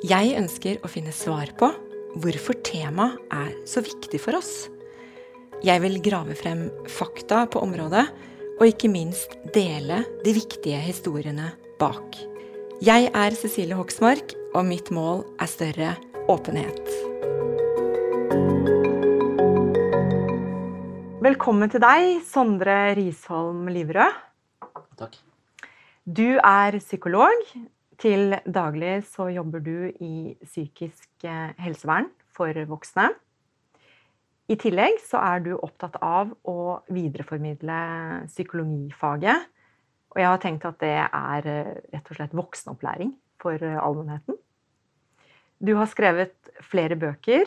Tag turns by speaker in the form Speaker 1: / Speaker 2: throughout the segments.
Speaker 1: Jeg ønsker å finne svar på hvorfor temaet er så viktig for oss. Jeg vil grave frem fakta på området, og ikke minst dele de viktige historiene bak. Jeg er Cecilie Hoksmark, og mitt mål er større åpenhet. Velkommen til deg, Sondre Risholm Liverød.
Speaker 2: Takk.
Speaker 1: Du er psykolog, til daglig så jobber du i psykisk eh, helsevern for voksne. I tillegg så er du opptatt av å videreformidle psykologifaget. Og jeg har tenkt at det er eh, rett og slett voksenopplæring for eh, allmennheten. Du har skrevet flere bøker,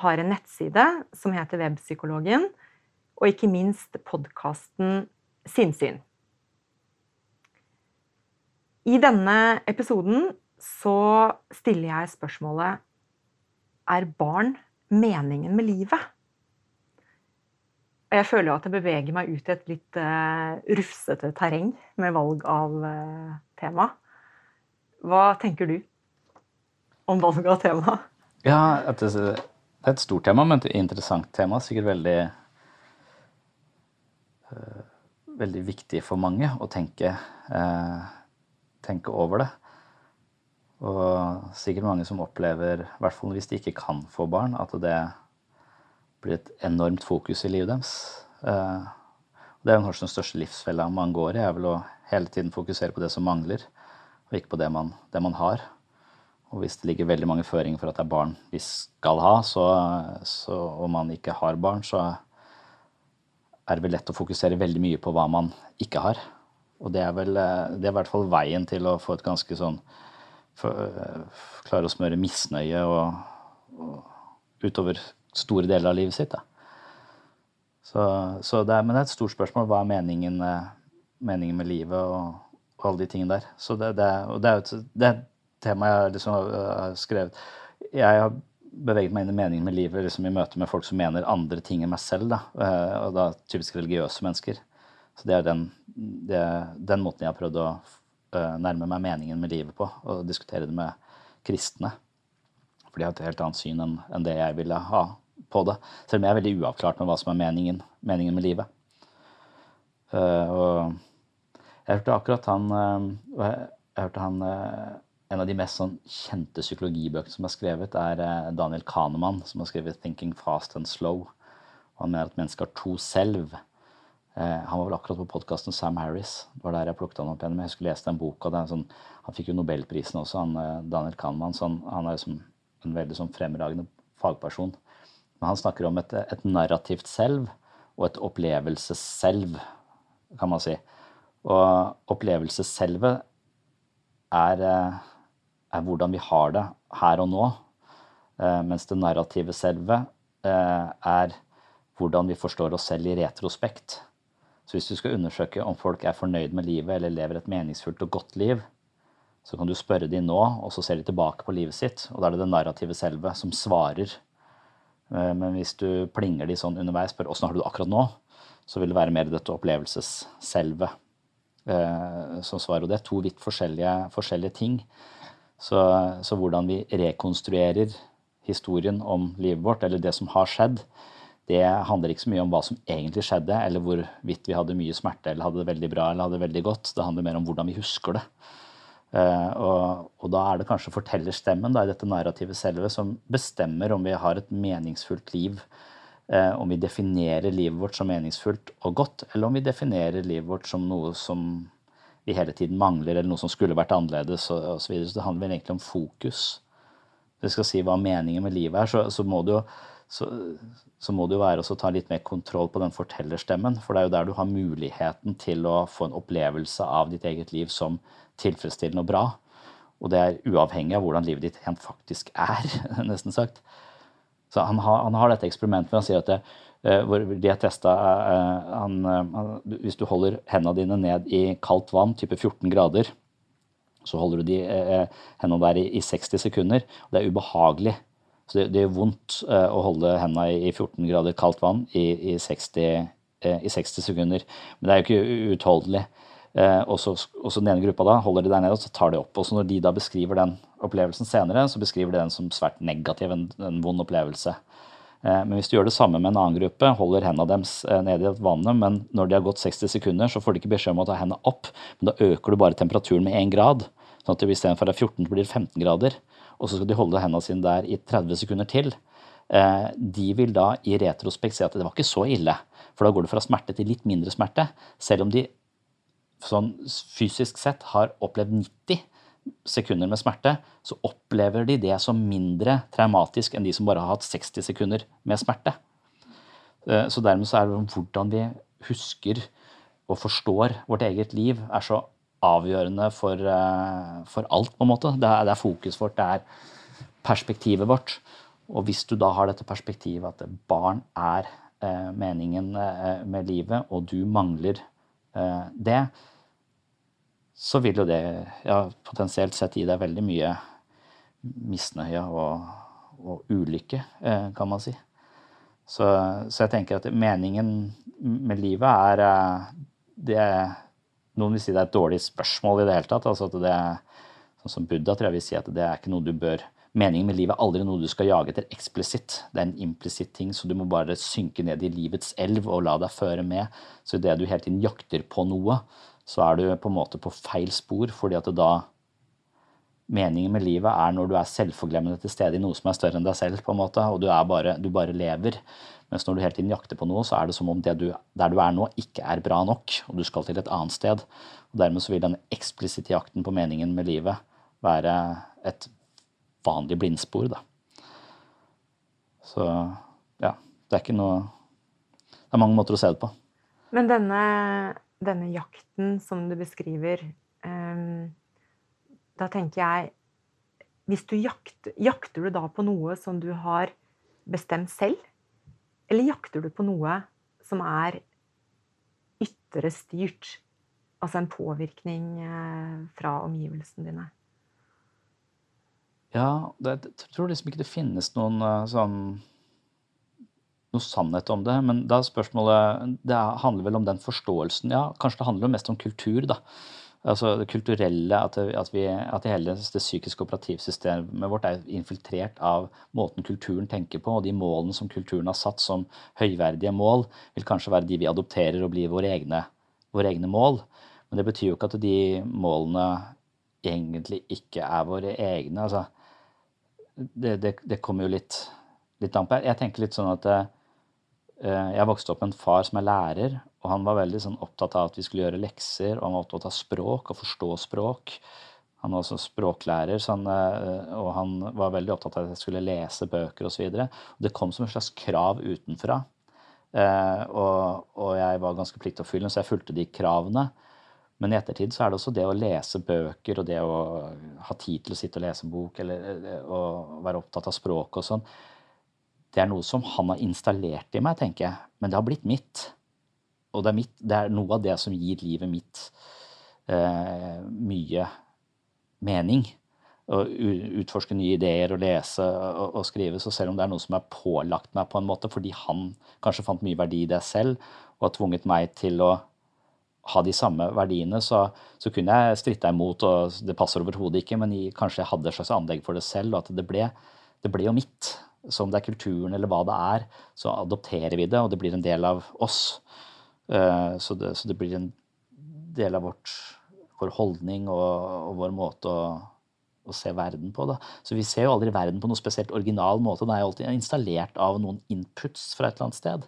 Speaker 1: har en nettside som heter Webpsykologen, og ikke minst podkasten Sinnsyn. I denne episoden så stiller jeg spørsmålet Er barn meningen med livet? Og jeg føler at jeg beveger meg ut i et litt uh, rufsete terreng med valg av uh, tema. Hva tenker du om valg av tema?
Speaker 2: Ja, det er et stort tema, men et interessant tema. Sikkert veldig uh, Veldig viktig for mange å tenke tenke over det. Og sikkert mange som opplever, i hvert fall hvis de ikke kan få barn, at det blir et enormt fokus i livet deres. Eh, det er kanskje den største livsfella man går i, er vel å hele tiden fokusere på det som mangler, og ikke på det man, det man har. Og hvis det ligger veldig mange føringer for at det er barn vi skal ha, så, så, og man ikke har barn, så er det vel lett å fokusere veldig mye på hva man ikke har. Og det er vel eh, det er i hvert fall veien til å få et ganske sånn for, eh, Klare å smøre misnøye og, og utover store deler av livet sitt. Da. Så, så det er, men det er et stort spørsmål. Hva er meningen, eh, meningen med livet og, og, alle de tingene der? Så det, det, og det er jo et, tema jeg liksom har skrevet. Jeg har beveget meg inn i meningen med livet liksom i møte med folk som mener andre ting enn meg selv. Da. Og da typisk religiøse mennesker. Så det er den, det, den måten jeg har prøvd å uh, nærme meg meningen med livet på, og diskutere det med kristne. For de har et helt annet syn enn, enn det jeg ville ha på det. Selv om jeg er veldig uavklart med hva som er meningen, meningen med livet. Uh, og jeg hørte akkurat han uh, Jeg hørte han En av de mest sånn, kjente psykologibøkene som er skrevet, er Daniel Kahneman, som har skrevet 'Thinking Fast and Slow'. Og han mener at mennesker har to selv. Eh, han var vel akkurat på podkasten Sam Harris. Det var der jeg plukket han opp igjen. Men jeg skulle lese den boka. Sånn, han fikk jo nobelprisen også, han, eh, Daniel Kahnmann. Så han, han er liksom en veldig sånn fremragende fagperson. Men han snakker om et, et narrativt selv og et opplevelsesselv, kan man si. Og opplevelsesselvet er, eh, er hvordan vi har det her og nå. Mens det narrative selvet er hvordan vi forstår oss selv i retrospekt. Så hvis du skal undersøke om folk er fornøyd med livet eller lever et meningsfullt og godt liv, så kan du spørre de nå, og så ser de tilbake på livet sitt. Og da er det det narrative selve som svarer. Eh, men hvis du plinger de sånn underveis, spør åssen har du det akkurat nå, så vil det være mer dette opplevelsesselve eh, som svarer. Og det er to vidt forskjellige, forskjellige ting. Så, så hvordan vi rekonstruerer historien om livet vårt, eller det som har skjedd, det handler ikke så mye om hva som egentlig skjedde, eller hvorvidt vi hadde mye smerte eller hadde det veldig bra eller hadde det veldig godt. Det handler mer om hvordan vi husker det. Uh, og, og, da er det kanskje fortellerstemmen da, i dette narrativet selve som bestemmer om vi har et meningsfullt liv. Uh, om vi definerer livet vårt som meningsfullt og godt, eller om vi definerer livet vårt som noe som vi hele tiden mangler, eller noe som skulle vært annerledes osv. Så, videre. så det handler egentlig om fokus. Hvis vi skal si hva meningen med livet er, så, så må du jo så, så, må det jo være å ta litt mer kontroll på den fortellerstemmen. For det er jo der du har muligheten til å få en opplevelse av ditt eget liv som tilfredsstillende og bra. Og det er uavhengig av hvordan livet ditt helt faktisk er, nesten sagt. Så han har, han har dette eksperimentet med han sier at det, uh, hvor de har testa uh, uh, Hvis du holder hendene dine ned i kaldt vann, type 14 grader, så holder du de hendene der i, i 60 sekunder. og Det er ubehagelig så det, det gjør vondt uh, å holde hendene i 14 grader kaldt vann i, i, 60, uh, i 60, sekunder. Men det er jo ikke uutholdelig. Uh, og så den ene gruppa da holder de der nede og så tar de opp. Og så når de da beskriver den opplevelsen senere, så beskriver de den som svært negativ, en, en vond opplevelse. Men hvis du gjør det samme med en annen gruppe, holder hendene deres nede i vannet, men når de har gått 60 sekunder, så får de ikke beskjed om å ta hendene opp, men da øker du bare temperaturen med 1 grad. Sånn at istedenfor 14 blir det 15 grader og så skal de holde hendene sine der i 30 sekunder til, eh, de vil da i retrospekt si at det var ikke så ille. For da går det fra smerte til litt mindre smerte. Selv om de sånn fysisk sett har opplevd 90 sekunder med smerte, så opplever de det som mindre traumatisk enn de som bare har hatt 60 sekunder med smerte. Eh, så dermed så er det hvordan vi husker og forstår vårt eget liv, er så avgjørende for, eh, for, alt, på en måte. Det er, det er fokuset vårt, det er perspektivet vårt. Og hvis du da har dette perspektivet at barn er eh, meningen eh, med livet, og du mangler eh, det, så vil jo det ja, potensielt sett gi deg veldig mye misnøye og, og ulykke, eh, kan man si. Så, så, jeg tenker at meningen med livet er eh, det noen vil si det er et dårlig spørsmål i det hele tatt. altså at det Sånn som Buddha tror jeg vil si at det er ikke noe du bør Meningen med livet er aldri noe du skal jage etter eksplisitt. Det er en implisitt ting, så du må bare synke ned i livets elv og la deg føre med. Så idet du hele tiden jakter på noe, så er du på en måte på feil spor, fordi at da Meningen med livet er når du er selvforglemmende til stede i noe som er større enn deg selv, på en måte, og du, bare, du bare lever. Mens når du hele tiden jakter på noe, så er det som om det du, der du er nå, ikke er bra nok, og du skal til et annet sted. Og Dermed så vil den eksplisitte jakten på meningen med livet være et vanlig blindspor. Da. Så ja, det er ikke noe Det er mange måter å se det på.
Speaker 1: Men denne, denne jakten som du beskriver, um, da tenker jeg hvis du jakter, jakter du da på noe som du har bestemt selv? Eller jakter du på noe som er ytre styrt? Altså en påvirkning eh, fra omgivelsene dine?
Speaker 2: Ja, det, jeg tror liksom ikke det finnes noen eh, sånn noe sannhet om det. Men da spørsmålet Det handler vel om den forståelsen. Ja, kanskje det handler mest om kultur, da. Altså det kulturelle, at, at, vi, at hele det psykiske operativsystemet vårt er infiltrert av måten kulturen tenker på, og de målene som kulturen har satt som høyverdige mål, vil kanskje være de vi adopterer og blir våre egne, våre egne mål. Men det betyr jo ikke at de målene egentlig ikke er våre egne. Altså, det, det, det kommer jo litt, litt an på. Jeg tenker litt sånn at Eh, jeg vokste opp med en far som er lærer, og han var veldig sånn opptatt av at vi skulle gjøre lekser, og han var opptatt av språk og forstå språk. Han var også språklærer, han, eh, og han var veldig opptatt av at jeg skulle lese bøker osv. Det kom som et slags krav utenfra. Eh, og, og jeg var ganske pliktoppfyllende, så jeg fulgte de kravene. Men i ettertid så er det også det å lese bøker og det å ha tid til å sitte og lese bok eller å være opptatt av språk og sånn det er noe som han har installert i meg, tenker jeg. Men det har blitt mitt. Og det er, mitt, det er noe av det som gir livet mitt eh, mye mening. Å utforske nye ideer og lese og, og, skrive. Så selv om det er noe som er pålagt meg på en måte fordi han kanskje fant mye verdi i det selv, og har tvunget meg til å ha de samme verdiene, så, så kunne jeg stritta imot, og det passer overhodet ikke, men kanskje jeg hadde et slags anlegg for det selv, og at det ble, det ble jo mitt. Så om det er kulturen eller hva det er, så adopterer vi det, og det blir en del av oss. Eh, så det, så det blir en del av vårt vår holdning og, og vår måte å, å, se verden på. Da. Så vi ser jo aldri verden på noe spesielt original måte. Den er jo alltid installert av noen inputs fra et eller annet sted.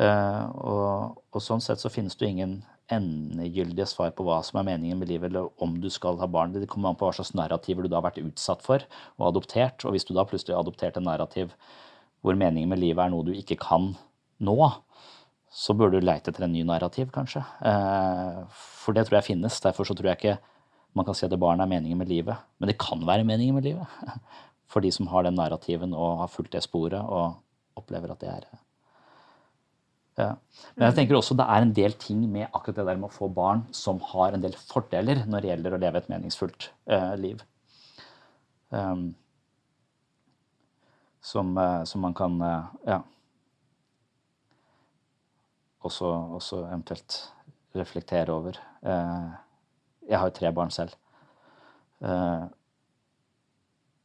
Speaker 2: Uh, og, og, sånn sett så finnes det jo ingen endegyldige svar på hva som er meningen med livet, eller om du skal ha barn. Det kommer an på hva slags narrativer du da har vært utsatt for og adoptert. Og hvis du da plutselig har adoptert en narrativ hvor meningen med livet er noe du ikke kan nå, så burde du leite etter en ny narrativ, kanskje. Eh, for det tror jeg finnes. Derfor så tror jeg ikke man kan si at barn er meningen med livet. Men det kan være meningen med livet. For de som har den narrativen og har fulgt det sporet og opplever at det er ja. Men jeg tenker også det er en del ting med akkurat det der med å få barn som har en del fordeler når det gjelder å leve et meningsfullt uh, liv. Um, som, uh, som, man kan uh, ja, også, også, eventuelt reflektere over. jeg har jo tre barn selv.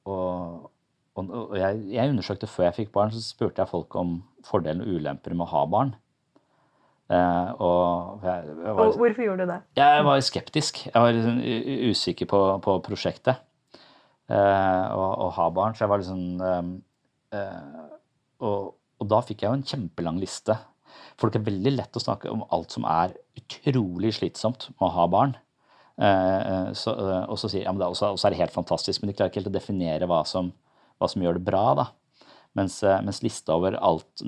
Speaker 2: og og, og jeg, jeg, undersøkte Før jeg fikk barn, så spurte jeg folk om fordeler og ulemper med å ha barn.
Speaker 3: Eh, og, jeg, jeg var, og, hvorfor gjorde du det?
Speaker 2: Jeg var skeptisk. Jeg var liksom usikker på, på prosjektet eh, å, å, ha barn. Så jeg var liksom eh, og, og, da fikk jeg jo en kjempelang liste. For det er veldig lett å snakke om alt som er utrolig slitsomt med å ha barn. Så, og så sier ja, men det er, også, også er det helt fantastisk, men de klarer ikke helt å definere hva som, hva som gjør det bra. da. Mens, eh, mens, lista over alt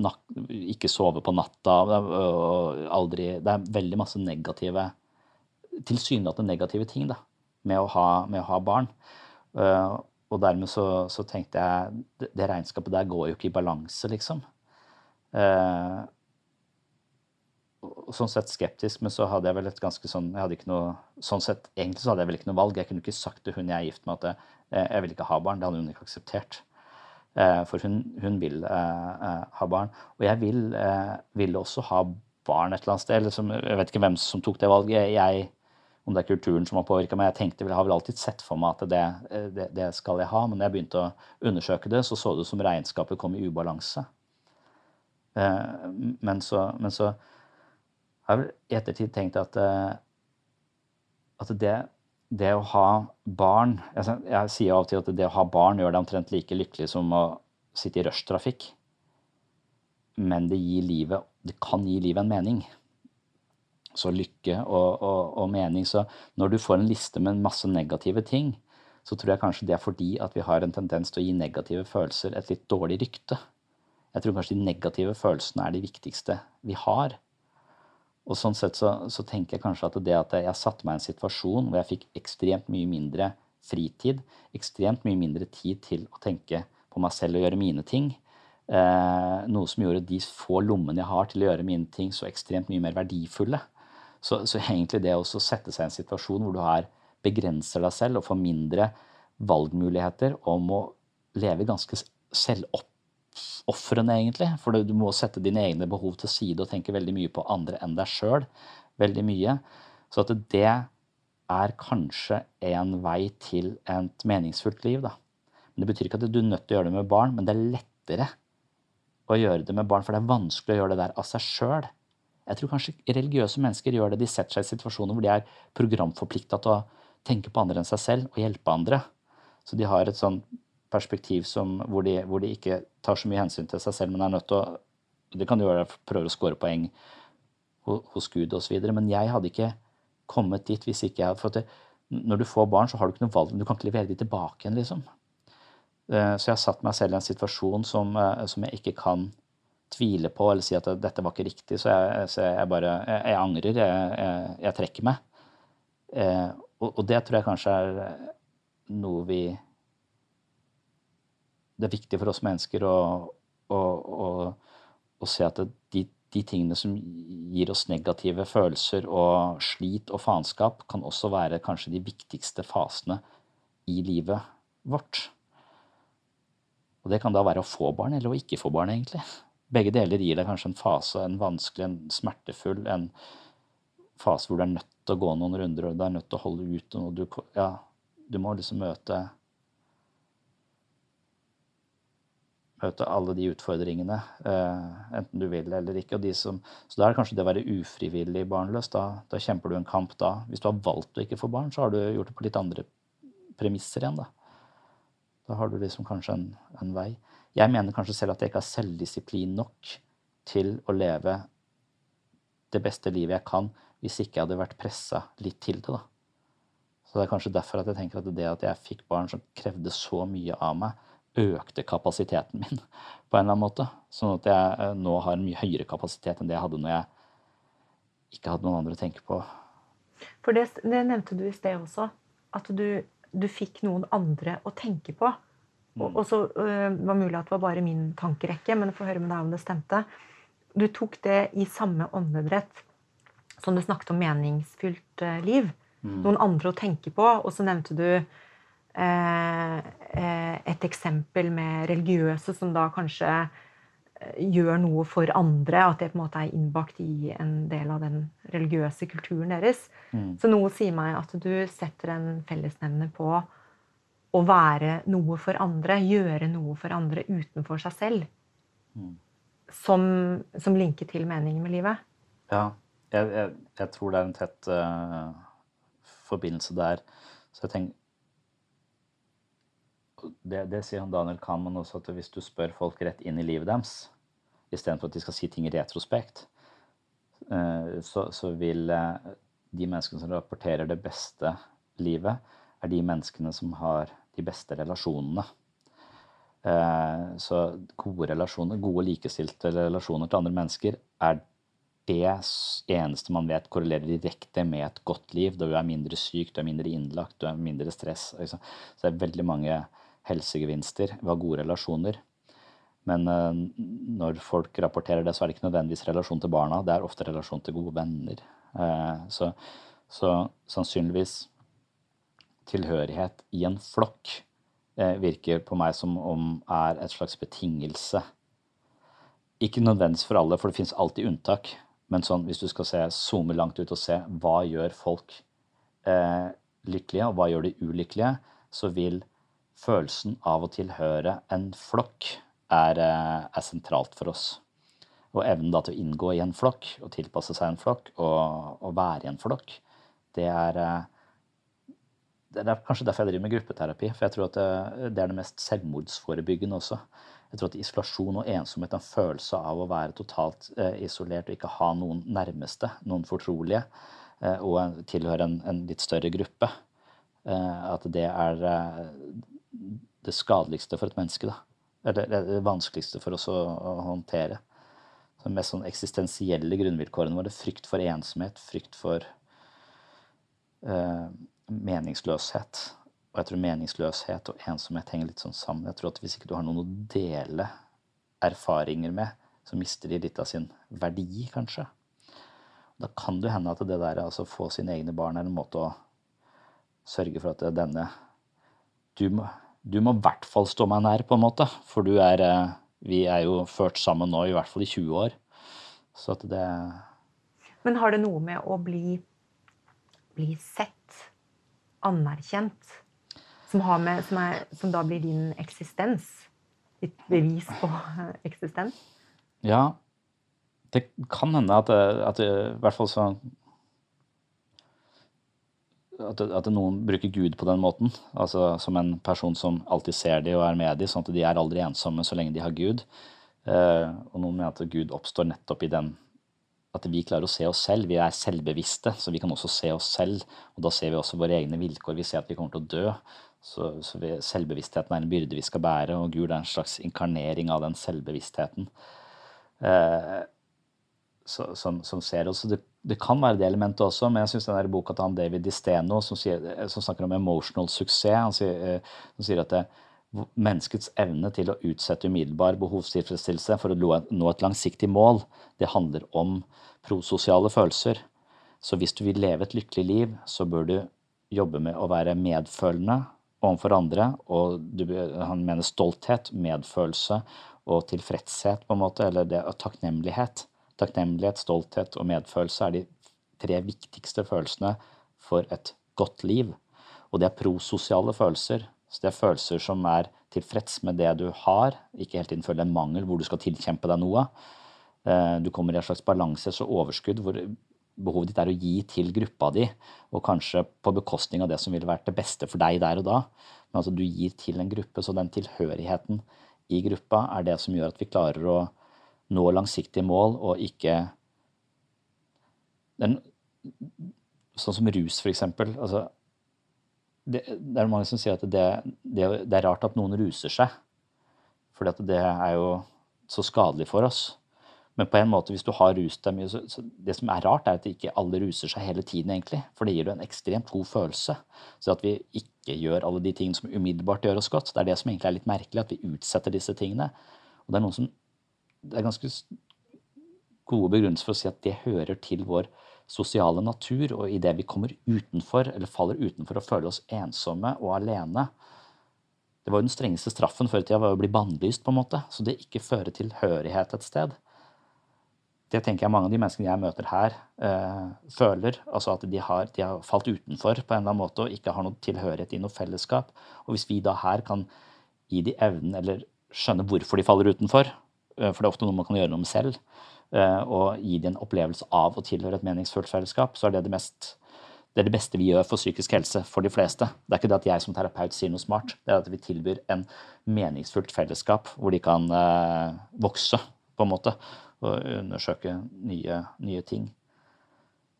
Speaker 2: Ikke sove på natta aldri, Det er veldig masse negative Tilsynelatende negative ting da, med å ha, med å ha barn. Uh, og dermed så, så, tenkte jeg det, det regnskapet der går jo ikke i balanse, liksom. Uh, sånn sett skeptisk, men så hadde jeg vel et ganske sånn jeg hadde ikke noe, sånn sett, Egentlig så hadde jeg vel ikke noe valg. Jeg kunne ikke sagt til hun jeg er gift med at jeg, jeg vil ikke ha barn. Det hadde hun ikke akseptert. Eh, for hun, hun vil eh, eh, ha barn. Og jeg vil, vil, også ha barn et eller annet sted. Liksom, jeg vet ikke hvem som tok det valget. Jeg, om det er kulturen som har påvirka meg. Jeg tenkte, jeg har vel alltid sett for meg at det, det, det, skal jeg ha. Men da jeg begynte å undersøke det, så så det ut som regnskapet kom i ubalanse. Men så, men så har jeg i ettertid tenkt at, at det det å ha barn jeg, jeg, sier av og til at det å ha barn gjør deg omtrent like lykkelig som å sitte i rushtrafikk. Men det, gir livet, det kan gi livet en mening. Så lykke og, og, og, mening. Så når du får en liste med masse negative ting, så tror jeg kanskje det er fordi at vi har en tendens til å gi negative følelser et litt dårlig rykte. Jeg tror kanskje de negative følelsene er de viktigste vi har. Og sånn sett så, så, tenker jeg kanskje at det at jeg satte meg i en situasjon hvor jeg fikk ekstremt mye mindre fritid, ekstremt mye mindre tid til å tenke på meg selv og gjøre mine ting, eh, noe som gjorde de få lommene jeg har til å gjøre mine ting, så ekstremt mye mer verdifulle. Så, så egentlig det å sette seg i en situasjon hvor du her begrenser deg selv og får mindre valgmuligheter om å leve ganske selvopp ofrene, egentlig. For du må sette dine egne behov til side og tenke veldig mye på andre enn deg sjøl. Veldig mye. Så at det er kanskje en vei til et meningsfullt liv, da. Men det betyr ikke at du er nødt til å gjøre det med barn, men det er lettere å gjøre det med barn, for det er vanskelig å gjøre det der av seg sjøl. Jeg tror kanskje religiøse mennesker gjør det. De setter seg i situasjoner hvor de er programforplikta til å tenke på andre enn seg selv og hjelpe andre. Så de har et sånn perspektiv som, hvor, de, hvor, de, ikke tar så mye hensyn til seg selv, men er nødt til å Det kan jo være prøver å score poeng hos Gud osv., men jeg hadde ikke kommet dit hvis ikke jeg hadde fått det. Når du får barn, så har du ikke noe valg. Du kan ikke levere de tilbake igjen, liksom. Eh, så jeg har satt meg selv i en situasjon som, eh, som jeg ikke kan tvile på eller si at dette var ikke riktig, så jeg, så jeg bare jeg, jeg angrer. Jeg, jeg, trekker meg. Eh, og, og det tror jeg kanskje er noe vi det er viktig for oss mennesker å, å, å, å se at de, de, tingene som gir oss negative følelser og slit og faenskap, kan også være kanskje de viktigste fasene i livet vårt. Og det kan da være å få barn eller å ikke få barn, egentlig. Begge deler gir deg kanskje en fase, en vanskelig, en smertefull, en fase hvor du er nødt til å gå noen runder, og du er nødt til å holde ut. og du, ja, du må liksom møte møte alle de utfordringene, eh, enten du vil eller ikke. Som, så da er det kanskje det å være ufrivillig barnløs. Da, da, kjemper du en kamp da. Hvis du har valgt å ikke få barn, så har du gjort det på litt andre premisser igjen, da. Da har du liksom kanskje en, en vei. Jeg mener kanskje selv at jeg ikke har selvdisiplin nok til å leve det beste livet jeg kan, hvis ikke jeg hadde vært pressa litt til det, da. Så det er kanskje derfor at jeg tenker at det at jeg fikk barn som krevde så mye av meg, økte kapasiteten min på en eller annen måte. Sånn at jeg eh, nå har en mye høyere kapasitet enn det jeg hadde når jeg ikke hadde noen andre å tenke på.
Speaker 1: For det, det nevnte du i sted også. At du, du, fikk noen andre å tenke på. Og, mm. og så øh, var mulig at det var bare min tankerekke, men få høre med deg om det stemte. Du tok det i samme åndedrett som du snakket om meningsfylt øh, liv. Mm. Noen andre å tenke på. Og så nevnte du Eh, eh, et eksempel med religiøse som da kanskje eh, gjør noe for andre, at det på en måte er innbakt i en del av den religiøse kulturen deres. Mm. Så noe sier meg at du setter en fellesnevner på å være noe for andre, gjøre noe for andre utenfor seg selv. Mm. Som, som, linker til meningen med livet.
Speaker 2: Ja, jeg, jeg, jeg tror det er en tett uh, forbindelse der. Så jeg tenker det, det, sier han Daniel Kahneman også, at hvis du spør folk rett inn i livet deres, istedenfor at de skal si ting i retrospekt, eh, så, så, vil eh, de menneskene som rapporterer det beste livet, er de menneskene som har de beste relasjonene. Eh, så gode relasjoner, gode likestilte relasjoner til andre mennesker er det eneste man vet korrelerer direkte med et godt liv. Da du er mindre syk, du er mindre innlagt, du er mindre stress. Så det er veldig mange helsegevinster ved å ha gode relasjoner. Men uh, når folk rapporterer det, så er det ikke nødvendigvis relasjon til barna. Det er ofte relasjon til gode venner. Uh, så, så, sannsynligvis tilhørighet i en flokk uh, virker på meg som om er et slags betingelse. Ikke nødvendigvis for alle, for det fins alltid unntak. Men sånn, hvis du skal se, zoome langt ut og se hva gjør folk lykkelige, og hva gjør de ulykkelige, så vil følelsen av å tilhøre en flokk er, eh, er sentralt for oss. Og evnen da til å inngå i en flokk og tilpasse seg en flokk og, og være i en flokk, det er, eh, det er kanskje derfor jeg driver med gruppeterapi. For jeg tror at det, det er det mest selvmordsforebyggende også. Jeg tror at isolasjon og ensomhet, en følelse av å være totalt eh, isolert og ikke ha noen nærmeste, noen fortrolige, eh, og tilhøre en, en, litt større gruppe, eh, at det er eh, det skadeligste for et menneske. da. Eller det vanskeligste for oss å, å håndtere. De mest sånn eksistensielle grunnvilkårene våre. Frykt for ensomhet, frykt for eh, meningsløshet. Og jeg tror meningsløshet og ensomhet henger litt sånn sammen. Jeg tror at Hvis ikke du har noen å dele erfaringer med, så mister de litt av sin verdi, kanskje. Da kan det hende at det der altså få sine egne barn er en måte å sørge for at denne du må, du må i hvert fall stå meg nær, på en måte. For du er eh, Vi er jo ført sammen nå i hvert fall i 20 år. Så at det
Speaker 1: Men har det noe med å bli, bli sett, anerkjent, som, med, som, er, som da blir din eksistens? Ditt bevis på eksistens?
Speaker 2: Ja. Det kan hende at, at i hvert fall så at, at, noen bruker Gud på den måten. Altså som en person som alltid ser de og er med de, sånn at de er aldri ensomme så lenge de har Gud. Eh, og noen mener at Gud oppstår nettopp i den at vi klarer å se oss selv. Vi er selvbevisste, så vi kan også se oss selv. Og da ser vi også våre egne vilkår. Vi ser at vi kommer til å dø. Så, så vi, selvbevisstheten er en byrde vi skal bære, og Gud er en slags inkarnering av den selvbevisstheten. Eh, som, som, ser oss. Det det kan være det elementet også, men jeg syns den boka til han David Disteno, som, sier, som, snakker om emotional suksess, han sier, eh, han sier at det, menneskets evne til å utsette umiddelbar behovstilfredsstillelse for å nå et langsiktig mål, det handler om prososiale følelser. Så hvis du vil leve et lykkelig liv, så bør du jobbe med å være medfølende overfor andre. Og du, han mener stolthet, medfølelse og tilfredshet, på en måte, eller det, takknemlighet. Takknemlighet, stolthet og medfølelse er de tre viktigste følelsene for et godt liv. Og det er prososiale følelser. Så det er følelser som er tilfreds med det du har, ikke hele tiden en mangel hvor du skal tilkjempe deg noe. Eh, du kommer i en slags balanse, så overskudd, hvor behovet ditt er å gi til gruppa di, og kanskje på bekostning av det som ville vært det beste for deg der og da. Men altså du gir til en gruppe, så den tilhørigheten i gruppa er det som gjør at vi klarer å nå langsiktige mål og ikke den, Sånn som rus, eksempel. Altså, det, det, er mange som sier at det, det, det er rart at noen ruser seg. For det er jo så skadelig for oss. Men på en måte, hvis du har rust deg mye, så, så, det som er rart, er at ikke alle ruser seg hele tiden, egentlig. For det gir jo en ekstremt god følelse. Så at vi ikke gjør alle de tingene som umiddelbart gjør oss godt, det er det som egentlig er litt merkelig, at vi utsetter disse tingene. Og det er noen som Det er ganske gode begrunnelser for å si at det hører til vår sosiale natur, og idet vi kommer utenfor, eller faller utenfor og føler oss ensomme og alene, det var jo den strengeste straffen før i tida var å bli bannlyst, på en måte. Så det ikke fører tilhørighet et sted det tenker jeg mange av de menneskene jeg møter her, eh, føler. Altså at de har, de har, falt utenfor på en eller annen måte og ikke har noe tilhørighet i noe fellesskap. Og hvis vi da her kan gi de evnen, eller skjønne hvorfor de faller utenfor, for det er ofte noe man kan gjøre noe med selv, øh, og gi dem en opplevelse av å tilhøre et meningsfullt fellesskap, så er det det, mest, det er det beste vi gjør for psykisk helse for de fleste. Det er ikke det at jeg som terapeut sier noe smart, det er at vi tilbyr en meningsfullt fellesskap hvor de kan vokse, på en måte og undersøke nye, nye ting.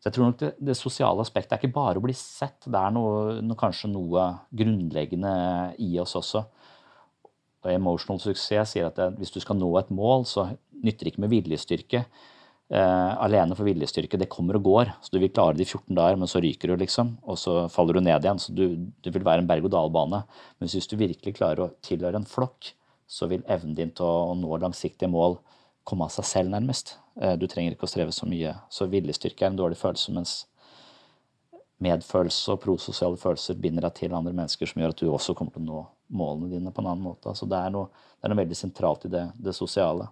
Speaker 2: Så jeg tror nok det, det, sosiale aspektet er ikke bare å bli sett, det er noe, noe, kanskje noe grunnleggende i oss også. Og emotional suksess sier at hvis du skal nå et mål, så nytter det ikke med viljestyrke. Eh, alene for viljestyrke, det kommer og går. Så du vil klare det i 14 dager, men så ryker du, liksom. Og så faller du ned igjen. Så du, det vil være en berg-og-dal-bane. Men hvis du virkelig klarer å tilhøre en flokk, så vil evnen din til å nå langsiktige mål komme av seg selv, nærmest. Eh, du trenger ikke å streve så mye. Så viljestyrke er en dårlig følelse, mens medfølelse og prososiale følelser binder deg til andre mennesker, som gjør at du også kommer til å nå målene dine på en annen måte. Altså det, er noe, det er noe veldig sentralt i det, det, sosiale.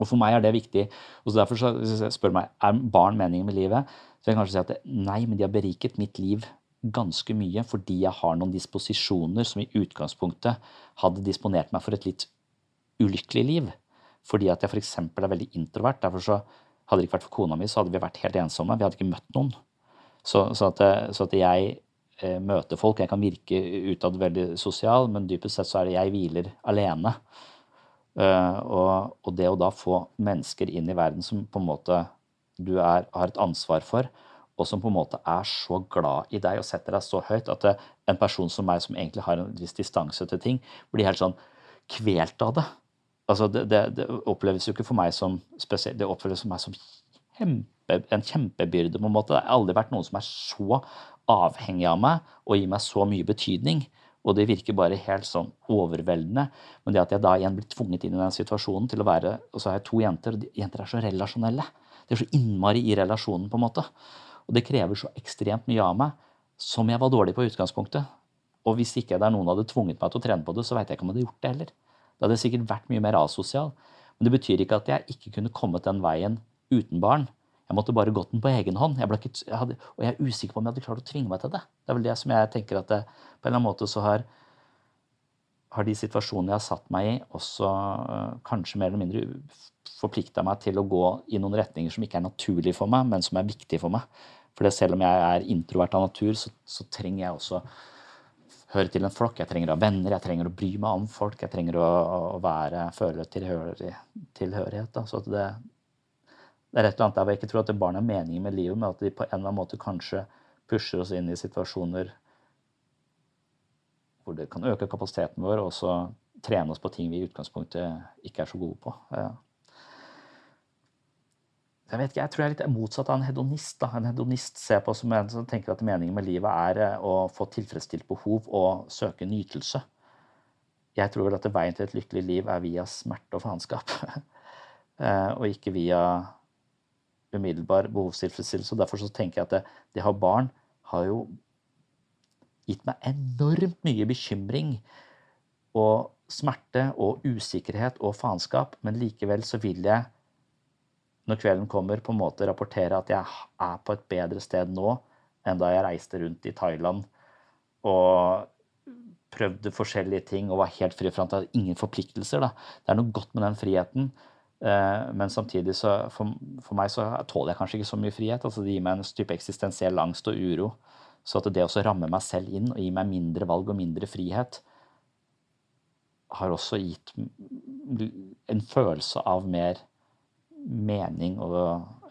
Speaker 2: Og for meg er det viktig. og så Derfor så, hvis jeg spør meg er barn meningen med livet, så vil jeg kanskje si at nei, men de har beriket mitt liv ganske mye fordi jeg har noen disposisjoner som i utgangspunktet hadde disponert meg for et litt ulykkelig liv fordi at jeg f.eks. er veldig introvert. Derfor så hadde det ikke vært for kona mi, så hadde vi vært helt ensomme. Vi hadde ikke møtt noen. Så, så, at, så at, jeg eh, møter folk Jeg kan virke utad veldig sosial, men dypest sett så er det jeg hviler alene. Uh, og, og, det å da få mennesker inn i verden som på en måte du er, har et ansvar for, og som på en måte er så glad i deg og setter deg så høyt at det, en person som meg, som egentlig har en viss distanse til ting, blir helt sånn kvelt av det altså det, det, det, oppleves jo ikke for meg som spesielt, det oppleves for meg som kjempe, en kjempebyrde. på en måte. Det har aldri vært noen som er så avhengig av meg og gir meg så mye betydning. Og det virker bare helt sånn overveldende. Men det at jeg da igjen blir tvunget inn i den situasjonen til å være Og så har jeg to jenter, og de, jenter er så relasjonelle. De er så innmari i relasjonen, på en måte. Og det krever så ekstremt mye av meg, som jeg var dårlig på i utgangspunktet. Og hvis ikke det er noen hadde tvunget meg til å trene på det, så veit jeg ikke om jeg hadde gjort det heller. Da hadde jeg sikkert vært mye mer asosial. Men det betyr ikke at jeg ikke kunne kommet den veien uten barn. Jeg måtte bare gått den på egen hånd. Jeg ikke, jeg hadde, og jeg er usikker på om jeg hadde klart å tvinge meg til det. Det er vel det som jeg tenker at det, på en eller annen måte så har, har de situasjonene jeg har satt meg i, også øh, kanskje mer eller mindre forplikta meg til å gå i noen retninger som ikke er naturlige for meg, men som er viktige for meg. For selv om jeg er introvert av natur, så, så trenger jeg også høre til en flokk. Jeg trenger å ha venner, jeg trenger å bry meg om folk. Jeg trenger å, å være, føle tilhørighet. Da. Så det, det, er et eller annet der hvor jeg ikke tror at barn har meningen med livet, men at de på en eller annen måte kanskje pusher oss inn i situasjoner hvor det kan øke kapasiteten vår, og så trene oss på ting vi i utgangspunktet ikke er så gode på. Jeg vet ikke, jeg tror jeg er litt motsatt av en hedonist. Da. En hedonist ser på som en som tenker at meningen med livet er eh, å få tilfredsstilt behov og søke nytelse. Jeg tror vel at veien til et lykkelig liv er via smerte og faenskap. Eh, og ikke via umiddelbar behovstilfredsstillelse. Derfor så tenker jeg at det, det å ha barn har jo gitt meg enormt mye bekymring og smerte og usikkerhet og faenskap, men likevel så vil jeg når kvelden kommer, på en måte rapportere at jeg er på et bedre sted nå enn da jeg reiste rundt i Thailand og prøvde forskjellige ting og var helt fri fra at det er ingen forpliktelser. Da. Det er noe godt med den friheten. Eh, men samtidig så for, for, meg så tåler jeg kanskje ikke så mye frihet. altså Det gir meg en type eksistensiell angst og uro. Så at det å ramme meg selv inn og gi meg mindre valg og mindre frihet, har også gitt en følelse av mer mening og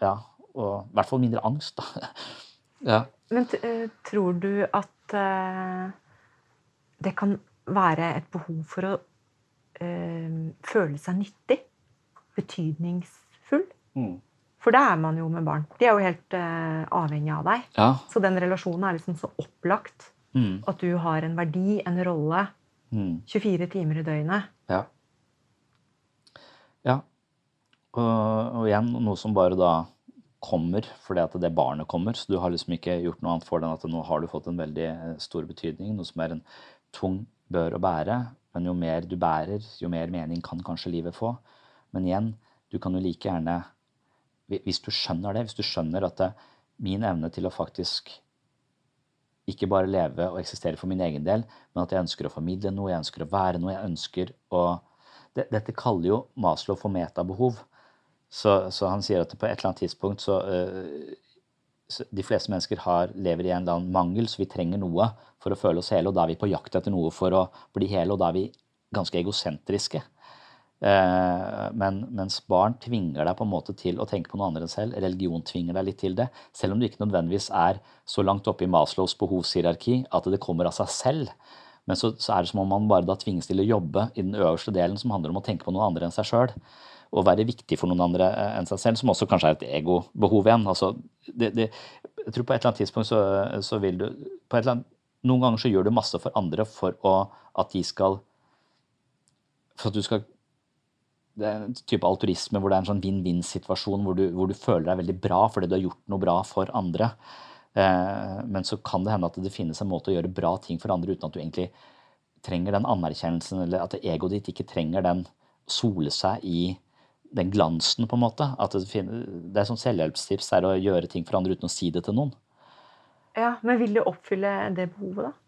Speaker 2: ja, og i hvert fall mindre angst, da.
Speaker 1: ja. Men uh, tror du at uh, det kan være et behov for å uh, føle seg nyttig? Betydningsfull? Mm. For det er man jo med barn. De er jo helt avhengig av deg. Ja. Så den relasjonen er liksom så opplagt. Mm. At du har en verdi, en rolle, 24 mm. timer i døgnet.
Speaker 2: Ja. Ja. Og, og igjen noe som bare da kommer fordi at det barnet kommer. Så du har liksom ikke gjort noe annet for den at nå har du fått en veldig eh, stor betydning. Noe som er en tung bør å bære. Men jo mer du bærer, jo mer mening kan kanskje livet få. Men igjen, du kan jo like gjerne Hvis du skjønner det, hvis du skjønner at det, min evne til å faktisk ikke bare leve og eksistere for min egen del, men at jeg ønsker å formidle noe, jeg ønsker å være noe, jeg ønsker å Dette kaller jo Maslow for metabehov. Så, så, han sier at på et eller annet tidspunkt så, uh, så De fleste mennesker har, lever i en eller annen mangel, så vi trenger noe for å føle oss hele. Og da er vi på jakt etter noe for å bli hele, og da er vi ganske egosentriske. Uh, men, mens barn tvinger deg på en måte til å tenke på noe annet enn selv. Religion tvinger deg litt til det. Selv om du ikke nødvendigvis er så langt oppe i Maslows behovshierarki at det kommer av seg selv. Men så, så, er det som om man bare da tvinges til å jobbe i den øverste delen som handler om å tenke på noen andre enn seg sjøl Og være viktig for noen andre eh, enn seg selv, som også kanskje er et egobehov igjen. Altså, det, det, jeg tror på et eller annet tidspunkt så, så vil du annet, Noen ganger så gjør du masse for andre for å, at de skal For at du skal det er en type alturisme hvor det er en sånn vinn-vinn-situasjon hvor, hvor, du føler deg veldig bra fordi du har gjort noe bra for andre. Eh, men så kan det hende at det finnes en måte å gjøre bra ting for andre uten at du egentlig trenger den anerkjennelsen, eller at egoet ditt ikke trenger den sole seg i den glansen, på en måte. At det, det er sånn selvhjelpstips er å gjøre ting for andre uten å si det til noen.
Speaker 1: Ja, Men vil du oppfylle det behovet, da?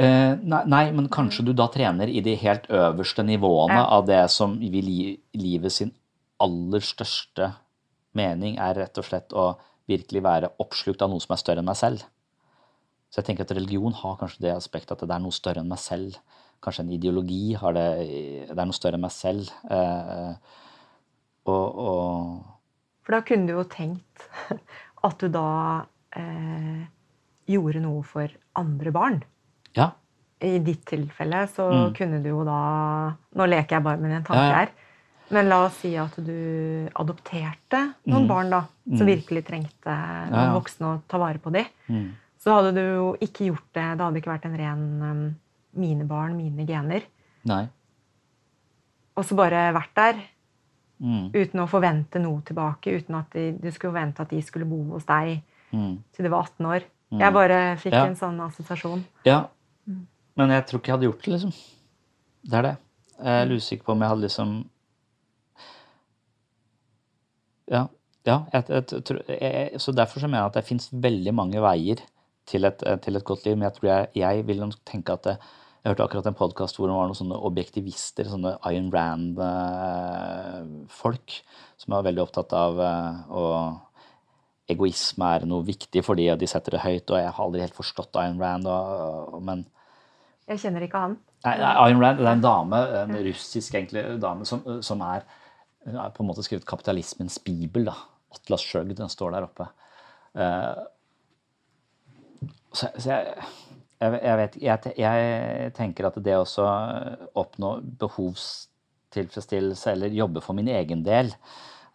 Speaker 2: Eh, nei, nei, men kanskje du da trener i de helt øverste nivåene ja. av det som vil gi livet sin aller største mening, er rett og slett å virkelig være oppslukt av noe som er større enn meg selv. Så jeg tenker at religion har kanskje det aspektet at det er noe større enn meg selv kanskje en ideologi. Har det, det er noe større enn meg selv. Eh, og, og,
Speaker 1: For da kunne du jo tenkt at du da eh, gjorde noe for andre barn.
Speaker 2: Ja.
Speaker 1: I ditt tilfelle så mm. kunne du jo da Nå leker jeg bare med en tanke her. Men la oss si at du adopterte noen mm. barn da, som mm. virkelig trengte noen voksne å ta vare på dem. Mm. Så hadde du jo ikke gjort det. Det hadde ikke vært en ren um, mine barn, mine gener.
Speaker 2: Nei.
Speaker 1: Og så bare vært der. Mm. Uten å forvente noe tilbake. Uten at de, du skulle forvente at de skulle bo hos deg mm. til de var 18 år. Mm. Jeg bare fikk ja. en sånn assosiasjon.
Speaker 2: Ja. Mm. Men jeg tror ikke jeg hadde gjort det, liksom. Det er det. Jeg er usikker på om jeg hadde liksom Ja. ja jeg, jeg, jeg, så derfor så mener jeg at det fins veldig mange veier til et, til et, godt liv. Men jeg tror jeg, jeg vil tenke at det, jeg hørte akkurat en podkast hvor det var noen sånne objektivister, sånne Iron Rand-folk, som er veldig opptatt av uh, og egoisme er noe viktig for de, og de setter det høyt. Og jeg har aldri helt forstått Ayn Rand, og, men
Speaker 1: Jeg kjenner ikke han.
Speaker 2: Nei, Ayn Rand det er en dame, en russisk egentlig dame, som, som er, er, på en måte skrevet kapitalismens bibel. da. Atlas Sjøg, den står der oppe. Uh, så, så jeg jeg, vet, jeg, jeg, tenker at det å oppnå behovstilfredsstillelse eller jobbe for min egen del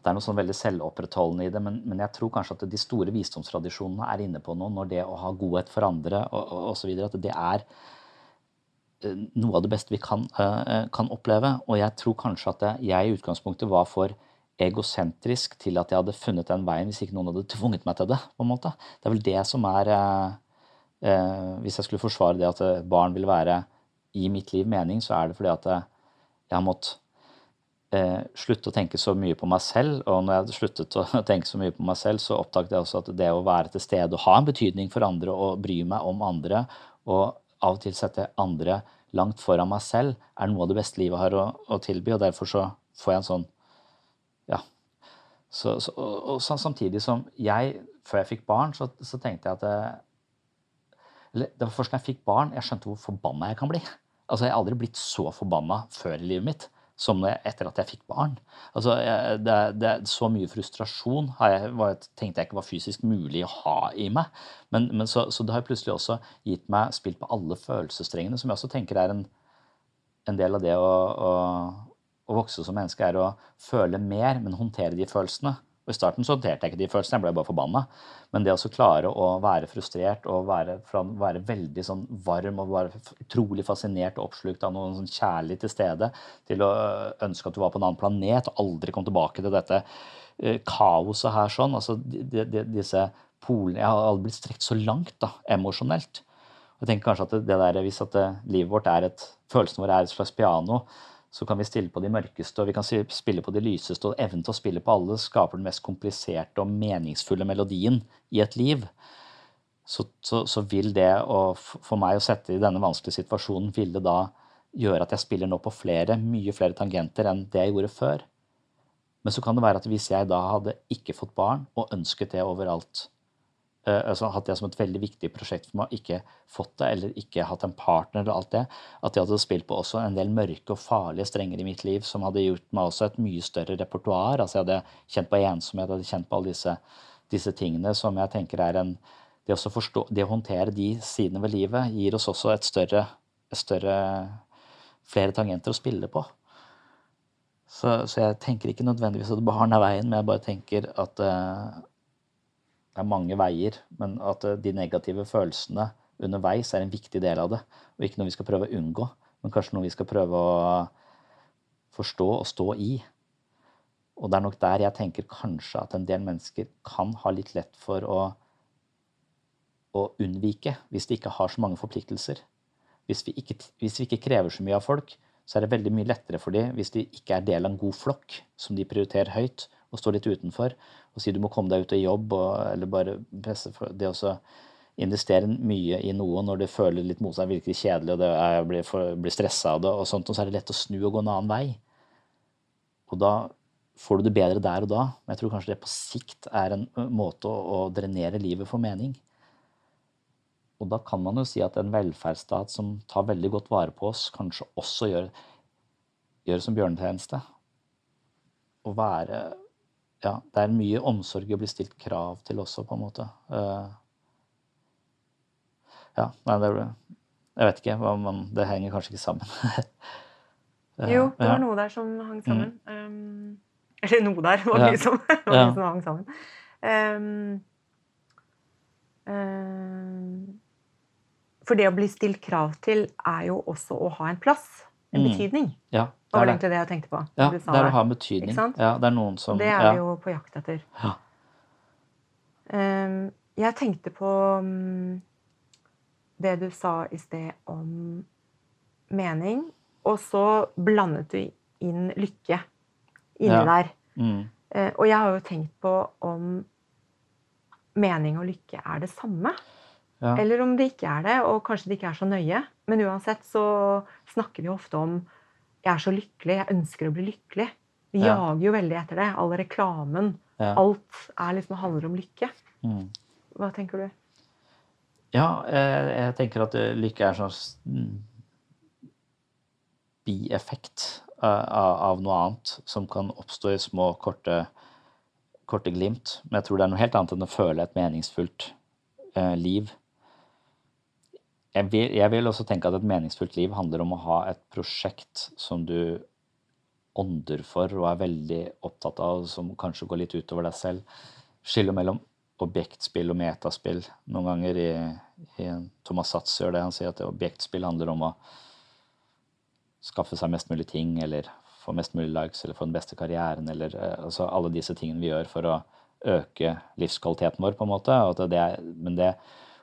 Speaker 2: Det er noe sånn veldig selvopprettholdende i det, men, men, jeg tror kanskje at de store visdomstradisjonene er inne på noe når det å ha godhet for andre og, osv. At det er eh, noe av det beste vi kan, uh, kan oppleve. Og jeg tror kanskje at jeg i utgangspunktet var for egosentrisk til at jeg hadde funnet den veien hvis ikke noen hadde tvunget meg til det. på en måte. Det er vel det som er eh, Hvis jeg skulle forsvare det at eh, barn vil være i mitt liv mening, så er det fordi at eh, jeg har måttet eh, slutte å tenke så mye på meg selv. Og når jeg sluttet å tenke så mye på meg selv, så oppdaget jeg også at det å være til stede og ha en betydning for andre og bry meg om andre og av og til sette andre langt foran meg selv er noe av det beste livet har å, å tilby, og derfor så får jeg en sånn Ja. Så, så, og, og, samtidig som jeg, før jeg fikk barn, så, så tenkte jeg at det, eller Det var først da jeg fikk barn, jeg skjønte hvor forbanna jeg kan bli. Altså, Jeg har aldri blitt så forbanna før i livet mitt som etter at jeg fikk barn. Altså, det, det, Så mye frustrasjon jeg, var, tenkte jeg ikke var fysisk mulig å ha i meg. Men, men så, så, det har plutselig også gitt meg spilt på alle følelsesstrengene, som jeg også tenker er en, en del av det å, å, å, vokse som menneske, er å føle mer, men håndtere de følelsene. Og I starten så håndterte jeg ikke de følelsene, jeg ble bare forbanna. Men det å klare å være frustrert og være, være veldig sånn varm og være utrolig fascinert og oppslukt av noe sånn kjærlig til stede, til å ønske at du var på en annen planet og aldri kom tilbake til dette uh, kaoset her sånn altså de, de, disse polene Jeg har aldri blitt strekt så langt da, emosjonelt. Jeg tenker kanskje at det, der, Hvis at det, livet vårt er et følelsene våre er et slags piano, så kan vi stille på de mørkeste og vi kan spille på de lyseste. Og evnen til å spille på alle skaper den mest kompliserte og meningsfulle melodien i et liv. Så, så, så vil det, å, for meg å sette i denne vanskelige situasjonen, vil det da gjøre at jeg spiller nå på flere, mye flere tangenter enn det jeg gjorde før. Men så kan det være at hvis jeg da hadde ikke fått barn og ønsket det overalt, altså hatt det som et veldig viktig prosjekt for meg, ikke fått det eller ikke hatt en partner eller alt det, at jeg hadde spilt på også en del mørke og farlige strenger i mitt liv som hadde gjort meg også et mye større repertoar. Altså jeg hadde kjent på ensomhet, hadde kjent på alle disse, disse tingene som jeg tenker er en det å, forstå, det å håndtere de sidene ved livet gir oss også et større, et større flere tangenter å spille på. Så, så, jeg tenker ikke nødvendigvis at barn er veien, men jeg bare tenker at uh, det er mange veier, men at eh, de negative følelsene underveis er en viktig del av det. Og ikke noe vi skal prøve å unngå, men kanskje noe vi skal prøve å forstå og stå i. Og det er nok der jeg tenker kanskje at en del mennesker kan ha litt lett for å, å unnvike hvis de ikke har så mange forpliktelser. Hvis vi, ikke, hvis vi ikke krever så mye av folk, så er det veldig mye lettere for dem hvis de ikke er del av en god flokk som de prioriterer høyt, og står litt utenfor og sier du må komme deg ut og jobbe, eller bare presse for det å investere mye i noe når du føler litt mot seg, virker kjedelig, og det er, blir, for, blir stressa av det, og sånt, og så er det lett å snu og gå en annen vei. Og da får du det bedre der og da, men jeg tror kanskje det på sikt er en måte å, å drenere livet for mening. Og da kan man jo si at en velferdsstat som tar veldig godt vare på oss, kanskje også gjør, gjør som bjørnetjeneste. Å være ja, det er mye omsorg å bli stilt krav til også, på en måte. Uh, ja, nei, det Jeg vet ikke. Man, det henger kanskje ikke sammen. uh,
Speaker 1: jo, det var noe der som hang sammen. Mm. Um, eller noe der. Var mye, ja. som, var mye som hang sammen. Um, um, for det å bli stilt krav til er jo også å ha en plass. En mm. betydning.
Speaker 2: Ja.
Speaker 1: Det var egentlig det jeg tenkte på.
Speaker 2: Ja, det er å ha betydning. Ja, det er noen som
Speaker 1: Det er vi jo på jakt etter. Ja. Um, jeg tenkte på um, det du sa i sted om mening, og så blandet du inn lykke inni ja. der. Mm. Uh, og jeg har jo tenkt på om mening og lykke er det samme. Ja. Eller om det ikke er det, og kanskje det ikke er så nøye. Men uansett så snakker vi ofte om jeg er så lykkelig, jeg ønsker å bli lykkelig. Vi ja. jager jo veldig etter det. All reklamen. Ja. Alt er liksom, handler om lykke. Mm. Hva tenker du?
Speaker 2: Ja, jeg, jeg tenker at eh, lykke er en sånn bieffekt av, av, noe annet som kan oppstå i små, korte, korte, glimt. Men jeg tror det er noe helt annet enn å føle et meningsfullt eh, liv jeg vil, jeg vil, også tenke at et meningsfullt liv handler om å ha et prosjekt som du ånder for og er veldig opptatt av, som kanskje går litt utover deg selv. Skille mellom objektspill og metaspill. Noen ganger i, i Thomas Satz gjør det. Han sier at objektspill handler om å skaffe seg mest mulig ting, eller få mest mulig likes, eller få den beste karrieren, eller eh, altså alle disse tingene vi gjør for å øke livskvaliteten vår, på en måte. Det, men det,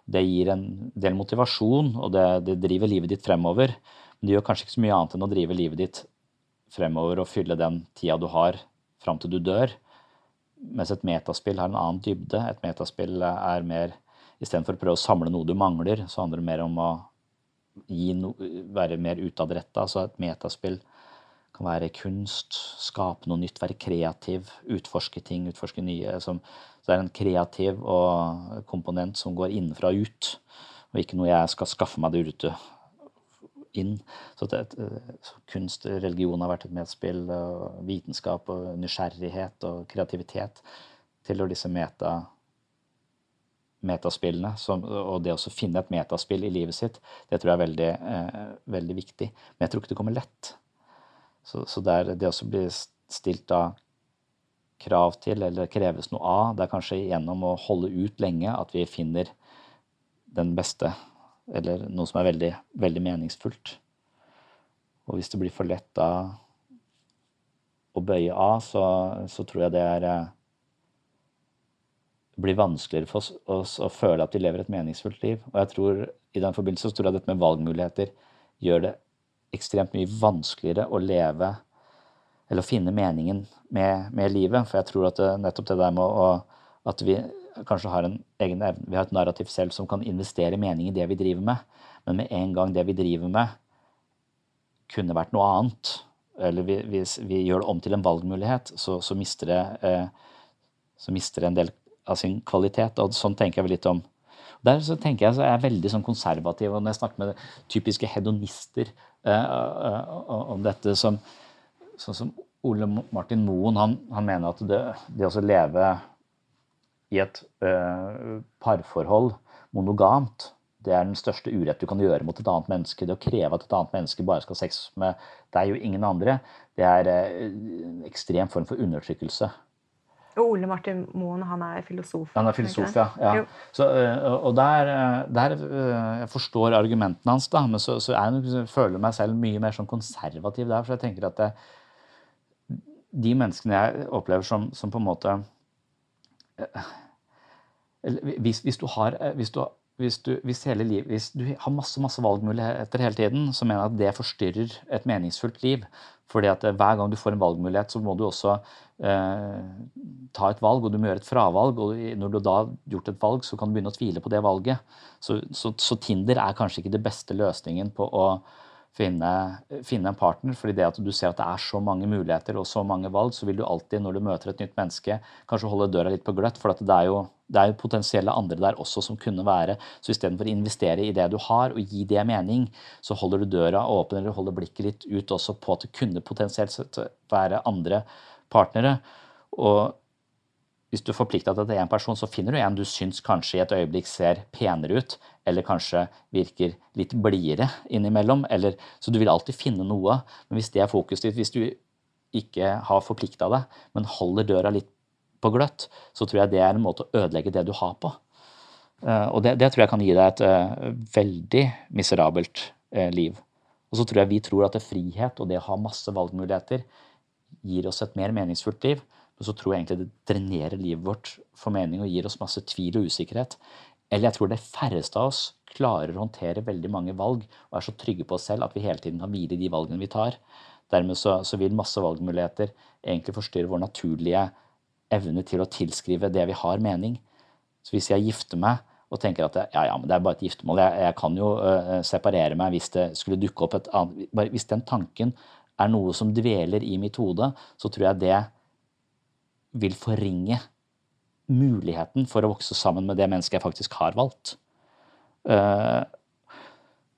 Speaker 2: det gir en del motivasjon, og det, det, driver livet ditt fremover. Men det gjør kanskje ikke så mye annet enn å drive livet ditt fremover og fylle den tida du har fram til du dør. Mens et metaspill har en annen dybde. Et metaspill er mer Istedenfor å prøve å samle noe du mangler, så handler det mer om å no, være mer utadretta. Så et metaspill kan være kunst, skape noe nytt, være kreativ, utforske ting, utforske nye. Som, så det er en kreativ og komponent som går innenfra og ut, og ikke noe jeg skal skaffe meg der ute inn. Så, det, så kunst, religion har vært et medspill, og vitenskap og nysgjerrighet og kreativitet tilhører disse meta metaspillene. Som, og det å finne et metaspill i livet sitt, det tror jeg er veldig, eh, veldig viktig. Men jeg tror ikke det kommer lett. Så, så det, er, det også blir stilt da krav til, eller kreves noe av, det er kanskje gjennom å holde ut lenge at vi finner den beste, eller noe som er veldig, veldig meningsfullt. Og hvis det blir for lett da å bøye av, så, så tror jeg det er eh, blir vanskeligere for oss å føle at de lever et meningsfullt liv. Og jeg tror i den forbindelse så tror jeg dette med valgmuligheter gjør det ekstremt mye vanskeligere å leve eller å finne meningen med, med livet. For jeg tror at det, nettopp det der med å, at vi kanskje har en egen evne, vi har et narrativ selv som kan investere mening i det vi driver med. Men med en gang det vi driver med, kunne vært noe annet, eller vi, vi, vi gjør det om til en valgmulighet, så, så, mister det, eh, så mister det en del av sin kvalitet. Og sånn tenker jeg vel litt om. Der så tenker jeg så er jeg veldig sånn konservativ. og Når jeg snakker med typiske hedonister om dette som Sånn som Ole Martin Moen, han, han mener at det, det å leve i et parforhold monogamt, det er den største urett du kan gjøre mot et annet menneske. Det å kreve at et annet menneske bare skal ha sex med deg og ingen andre, det er en ekstrem form for undertrykkelse.
Speaker 1: Og Ole Martin Moen, han er filosof?
Speaker 2: Han er filosof, ja. ja. Så, og der, der, Jeg forstår argumentene hans, da, men så, så jeg, føler meg selv mye mer sånn konservativ der. For jeg tenker at det, de menneskene jeg opplever som, som på en måte hvis, hvis, du har, hvis, du, hvis, du, hvis, liv, hvis du har masse, masse valgmuligheter hele tiden, så mener jeg at det forstyrrer et meningsfullt liv. Fordi at Hver gang du får en valgmulighet, så må du også ta et valg, og du må gjøre et fravalg. og Når du da har gjort et valg, så kan du begynne å tvile på det valget. Så, så, så Tinder er kanskje ikke det beste løsningen på å finne, finne, en partner. fordi det at du ser at det er så mange muligheter og så mange valg, så vil du alltid, når du møter et nytt menneske, kanskje holde døra litt på gløtt. For det er, jo, det er jo potensielle andre der også som kunne være. Så istedenfor å investere i det du har, og gi det mening, så holder du døra åpen eller holder blikket litt ut også på at det kunne potensielt være andre partnere. Og hvis du er forplikta til én person, så finner du en du syns kanskje i et øyeblikk ser penere ut, eller kanskje virker litt blidere innimellom. Eller, så du vil alltid finne noe. Men hvis det er fokuset ditt, hvis du ikke har forplikta deg, men holder døra litt på gløtt, så tror jeg det er en måte å ødelegge det du har på. Eh, og det, det tror jeg kan gi deg et uh, veldig miserabelt uh, liv. Og så tror jeg vi tror at det er frihet og det å ha masse valgmuligheter gir oss et mer meningsfullt liv. Men så tror jeg egentlig det drenerer livet vårt for mening og gir oss masse tvil og usikkerhet. Eller jeg tror de færreste av oss klarer å håndtere veldig mange valg og er så trygge på oss selv at vi hele tiden kan hvile i de valgene vi tar. Dermed så, så, vil masse valgmuligheter egentlig forstyrre vår naturlige evne til å tilskrive det vi har, mening. Så hvis jeg gifter meg og tenker at ja, ja, men det er bare et giftermål, jeg, jeg kan jo uh, separere meg hvis det skulle dukke opp et annet Hvis den tanken er noe som dveler i mitt hode, så tror jeg det vil forringe muligheten for å vokse sammen med det mennesket jeg faktisk har valgt. Eh,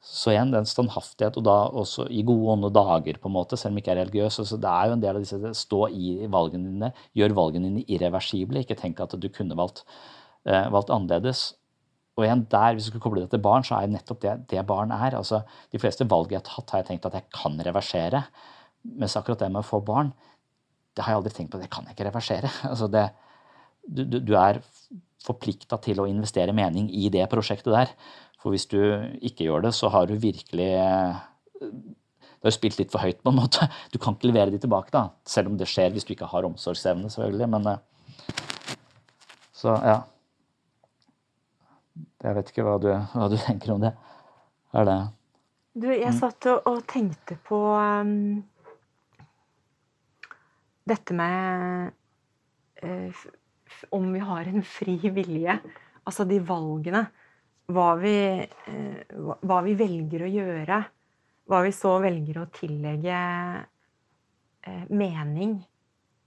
Speaker 2: så igjen, den standhaftighet, og da også i gode og dager, på en måte, selv om jeg ikke er religiøs. Altså, det er jo en del av disse Stå i valgene dine, gjør valgene dine irreversible. Ikke tenk at du kunne valgt, eh, valgt annerledes. Og igjen der, Hvis du skal koble det til barn, så er nettopp det det barn er. altså De fleste valg jeg har tatt, har jeg tenkt at jeg kan reversere. Mens akkurat det med å få barn, det har jeg aldri tenkt på. Det kan jeg ikke reversere. altså det, du, du, du er forplikta til å investere mening i det prosjektet der. For hvis du ikke gjør det, så har du virkelig Du har spilt litt for høyt, på en måte. Du kan ikke levere de tilbake, da. Selv om det skjer hvis du ikke har omsorgsevne, selvfølgelig. Men Så ja. Jeg vet ikke hva du, hva du tenker om det. Er det
Speaker 1: Du, jeg mm. satt og, tenkte på um, dette med uh, Om vi har en fri vilje. Altså de valgene hva vi, uh, hva vi velger å gjøre, hva vi så velger å tillegge uh, mening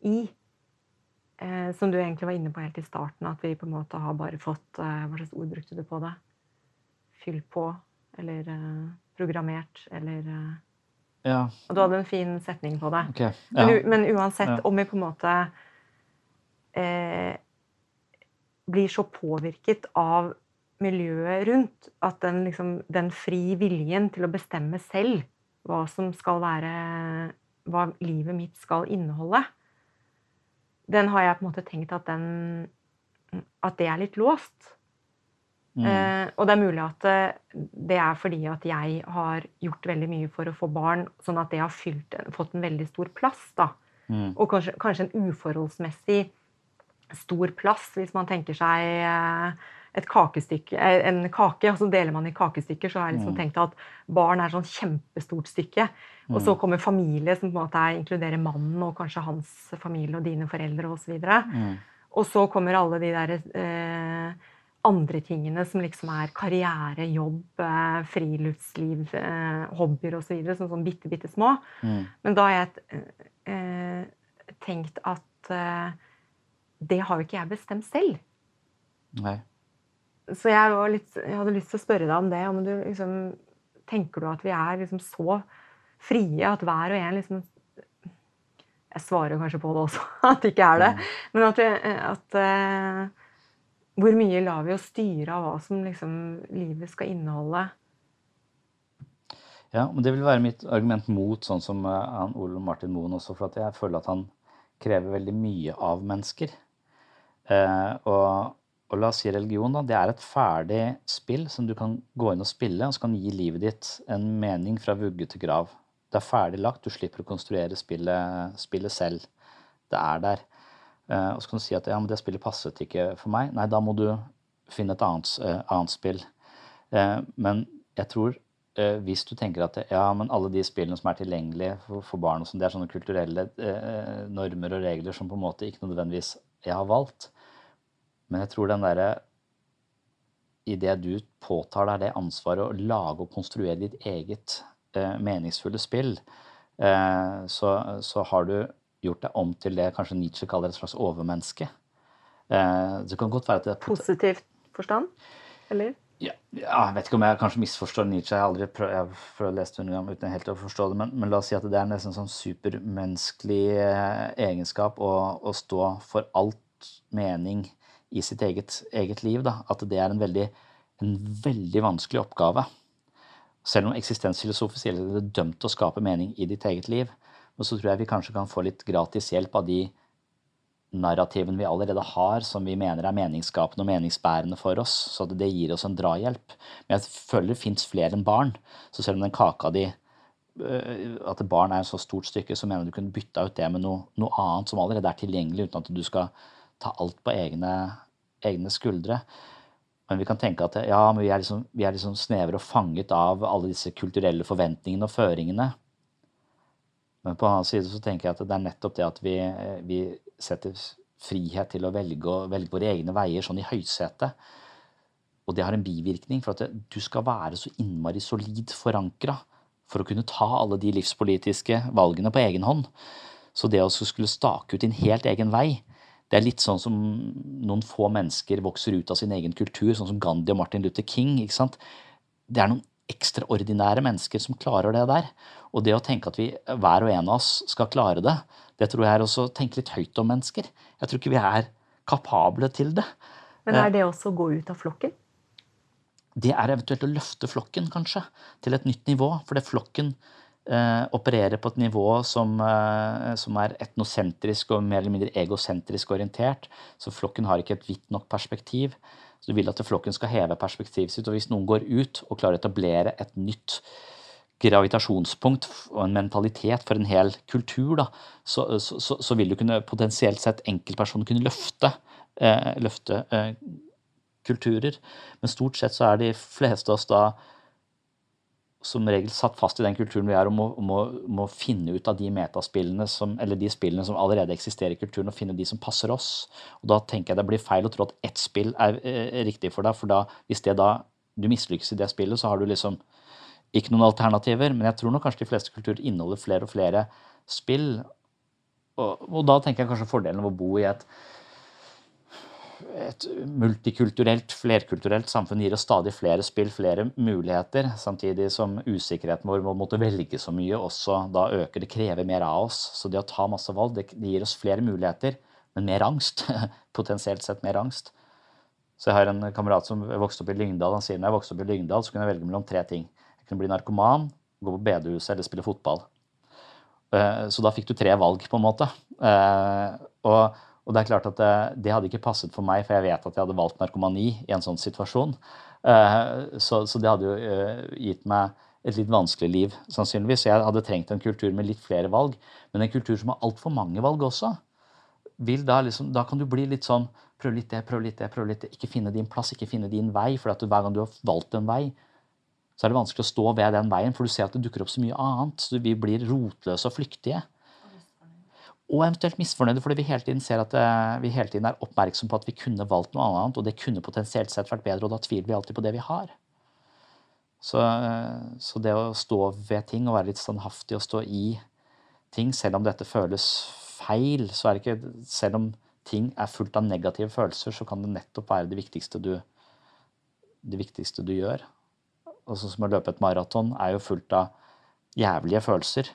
Speaker 1: i. Eh, som du egentlig var inne på helt i starten, at vi på en måte har bare fått eh, Hva slags ord brukte du på det? Fyll på, eller eh, programmert, eller eh,
Speaker 2: Ja.
Speaker 1: Og du hadde en fin setning på det.
Speaker 2: Ok. Ja.
Speaker 1: Men, men uansett,
Speaker 2: Ja.
Speaker 1: om vi på en måte eh, blir så påvirket av miljøet rundt at den, liksom, den fri viljen til å bestemme selv hva som skal være Hva livet mitt skal inneholde, den har jeg på en måte tenkt at den At det er litt låst.
Speaker 2: Mm.
Speaker 1: Eh, og det er mulig at det, det er fordi at jeg har gjort veldig mye for å få barn, sånn at det har fylt, fått en veldig stor plass. da.
Speaker 2: Mm.
Speaker 1: Og kanskje, kanskje en uforholdsmessig stor plass, hvis man tenker seg eh, et kakestykke, eh, en kake, og så deler man i kakestykker, så har jeg liksom
Speaker 2: Mm.
Speaker 1: tenkt at barn er sånn kjempestort stykke. Og så kommer familie, som på en måte er, inkluderer mannen og kanskje hans familie og dine foreldre osv.
Speaker 2: Mm.
Speaker 1: Og så kommer alle de der eh, andre tingene som liksom er karriere, jobb, eh, friluftsliv, eh, hobbyer osv. Sånn, sånn bitte, bitte små.
Speaker 2: Mm.
Speaker 1: Men da har jeg eh, tenkt at eh, det har jo ikke jeg bestemt selv.
Speaker 2: Nei.
Speaker 1: Så jeg, var litt, jeg hadde lyst til å spørre deg om det. Om du liksom, tenker du at vi er liksom så frie at hver og en liksom Jeg svarer kanskje på det også, at det ikke er det. Men at, vi, at uh, Hvor mye lar vi oss styre av hva som liksom livet skal inneholde?
Speaker 2: Ja, men det vil være mitt argument mot sånn som eh, han Ole Martin Moen også, for at jeg føler at han krever veldig mye av mennesker. Uh, og, og la oss si religion, da. Det er et ferdig spill som du kan gå inn og spille, og så kan gi livet ditt en mening fra vugge til grav. Det er ferdig lagt, du slipper å konstruere spillet, spillet selv. Det er der. Eh, og så kan du si at ja, men det spillet passet ikke for meg. Nei, da må du finne et annet, eh, annet spill. Eh, men jeg tror hvis du tenker at ja, men alle de spillene som er tilgjengelige for, barn, og sånn, det er sånne kulturelle normer og regler som på en måte ikke nødvendigvis jeg har valgt. Men jeg tror den derre Idet du påtar deg det ansvaret å lage og konstruere ditt eget eh, meningsfulle spill, eh, så, så har du gjort deg om til det kanskje Nietzsche kaller et slags overmenneske. Eh, det kan godt være at det er
Speaker 1: Positivt forstand? Eller?
Speaker 2: ja, jeg vet ikke om jeg kanskje misforstår Nietzsche. Jeg har aldri prøvd, jeg har prøvd å lese under ham uten helt å forstå det. Men, men la oss si at det er nesten sånn supermenneskelig eh, egenskap å, å stå for alt mening i sitt eget, eget liv. Da. At det er en veldig, en veldig vanskelig oppgave. Selv om eksistensfilosofisk gjelder det dømt å skape mening i ditt eget liv. Men så tror jeg vi kanskje kan få litt gratis hjelp av de narrativene vi allerede har, som vi mener er meningsskapende og meningsbærende for oss. Så det gir oss en drahjelp. Men jeg føler det fins flere enn barn. Så selv om den kaka di øh, At barn er et så stort stykke, så mener du kunne bytta ut det med noe, noe annet som allerede er tilgjengelig, uten at du skal ta alt på egne, egne skuldre. Men vi kan tenke at ja, vi er, liksom, vi er liksom snevre og fanget av alle disse kulturelle forventningene og føringene. Men på den annen side så tenker jeg at det er nettopp det at vi, vi setter frihet til å velge, velge våre egne veier sånn i høysetet. Og det har en bivirkning, for at du skal være så innmari solid forankra for å kunne ta alle de livspolitiske valgene på egen hånd. Så det å skulle stake ut din helt egen vei, det er litt sånn som noen få mennesker vokser ut av sin egen kultur, sånn som Gandhi og Martin Luther King. ikke sant? Det er noen ekstraordinære mennesker som klarer det der. Og det å tenke at vi, hver og en av oss skal klare det, det tror jeg er også å tenke litt høyt om mennesker. Jeg tror ikke vi er kapable til det.
Speaker 1: Men er det også å gå ut av flokken?
Speaker 2: Det er eventuelt å løfte flokken, kanskje, til et nytt nivå. For det flokken eh, opererer på et nivå som, eh, som er etnosentrisk og mer eller mindre egosentrisk orientert. Så flokken har ikke et vidt nok perspektiv. Så du vil at flokken skal heve perspektivet sitt. Og hvis noen går ut og klarer å etablere et nytt gravitasjonspunkt og en mentalitet for en hel kultur, da, så, så, så vil du kunne potensielt sett enkeltpersoner kunne løfte, eh, løfte eh, kulturer. Men stort sett så er de fleste av oss da som regel satt fast i den kulturen vi er, om å, om å, om å finne ut av de metaspillene som, eller de spillene som allerede eksisterer i kulturen, og finne de som passer oss. Og da tenker jeg det blir feil å tro at ett spill er eh, riktig for deg, for da, hvis det da du mislykkes i det spillet, så har du liksom ikke noen alternativer. Men jeg tror nok kanskje de fleste kulturer inneholder flere og flere spill. Og, og da tenker jeg kanskje fordelen av å bo i et et multikulturelt, flerkulturelt samfunn gir oss stadig flere spill, flere muligheter, samtidig som usikkerheten vår med å måtte velge så mye også da øker. Det krever mer av oss. Så det å ta masse valg, det, gir oss flere muligheter, men mer angst. Potensielt sett mer angst. Så jeg har en kamerat som vokste opp i Lyngdal. Han sier når jeg vokste opp i Lyngdal, så kunne jeg velge mellom tre ting. Jeg kunne bli narkoman, gå på bedehuset eller spille fotball. Eh, så da fikk du tre valg, på en måte. Eh, og og det er klart at det, det, hadde ikke passet for meg, for jeg vet at jeg hadde valgt narkomani i en sånn situasjon. Uh, så, så, det hadde jo uh, gitt meg et litt vanskelig liv, sannsynligvis. Jeg hadde trengt en kultur med litt flere valg. Men en kultur som har altfor mange valg også, da liksom Da kan du bli litt sånn Prøv litt det, prøv litt det, prøv litt det. Ikke finne din plass, ikke finne din vei. For du, hver gang du har valgt en vei, så er det vanskelig å stå ved den veien, for du ser at det dukker opp så mye annet. Så vi blir rotløse og flyktige og eventuelt misfornøyde fordi vi hele tiden ser at eh, vi hele tiden er oppmerksom på at vi kunne valgt noe annet, og det kunne potensielt sett vært bedre, og da tviler vi alltid på det vi har. Så, eh, så det å stå ved ting og være litt standhaftig og stå i ting, selv om dette føles feil, så er det ikke Selv om ting er fullt av negative følelser, så kan det nettopp være det viktigste du, det viktigste du gjør. Og sånn som å løpe et maraton er jo fullt av jævlige følelser.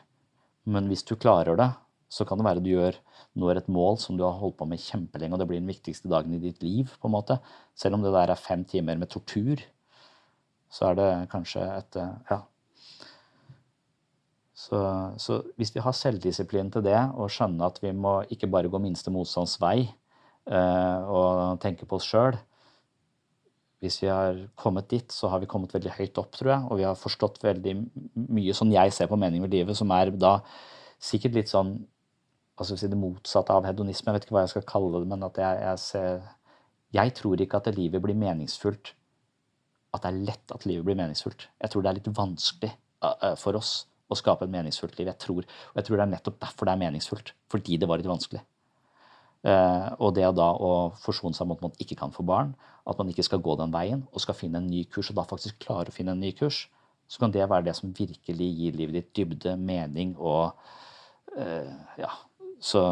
Speaker 2: Men hvis du klarer det, så kan det være du gjør, når et mål som du har holdt på med kjempelenge, og det blir den viktigste dagen i ditt liv, på en måte. Selv om det der er fem timer med tortur, så er det kanskje et eh, Ja. Så, så hvis vi har selvdisiplin til det, og skjønner at vi må ikke bare gå minste motstands vei uh, og tenke på oss sjøl Hvis vi har kommet dit, så har vi kommet veldig høyt opp, tror jeg, og vi har forstått veldig mye sånn jeg ser på mening med livet, som er da sikkert litt sånn vi si, det motsatte av hedonisme. Jeg vet ikke hva jeg skal kalle det, men at jeg, jeg ser Jeg tror ikke at livet blir meningsfullt At det er lett at livet blir meningsfullt. Jeg tror det er litt vanskelig for oss å skape et meningsfullt liv. Jeg tror, og jeg tror det er nettopp derfor det er meningsfullt. Fordi det var litt vanskelig. Uh, og det da å forsone seg med at man ikke kan få barn, at man ikke skal gå den veien og skal finne en ny kurs, og da faktisk klare å finne en ny kurs, så kan det være det som virkelig gir livet ditt dybde, mening og ja, så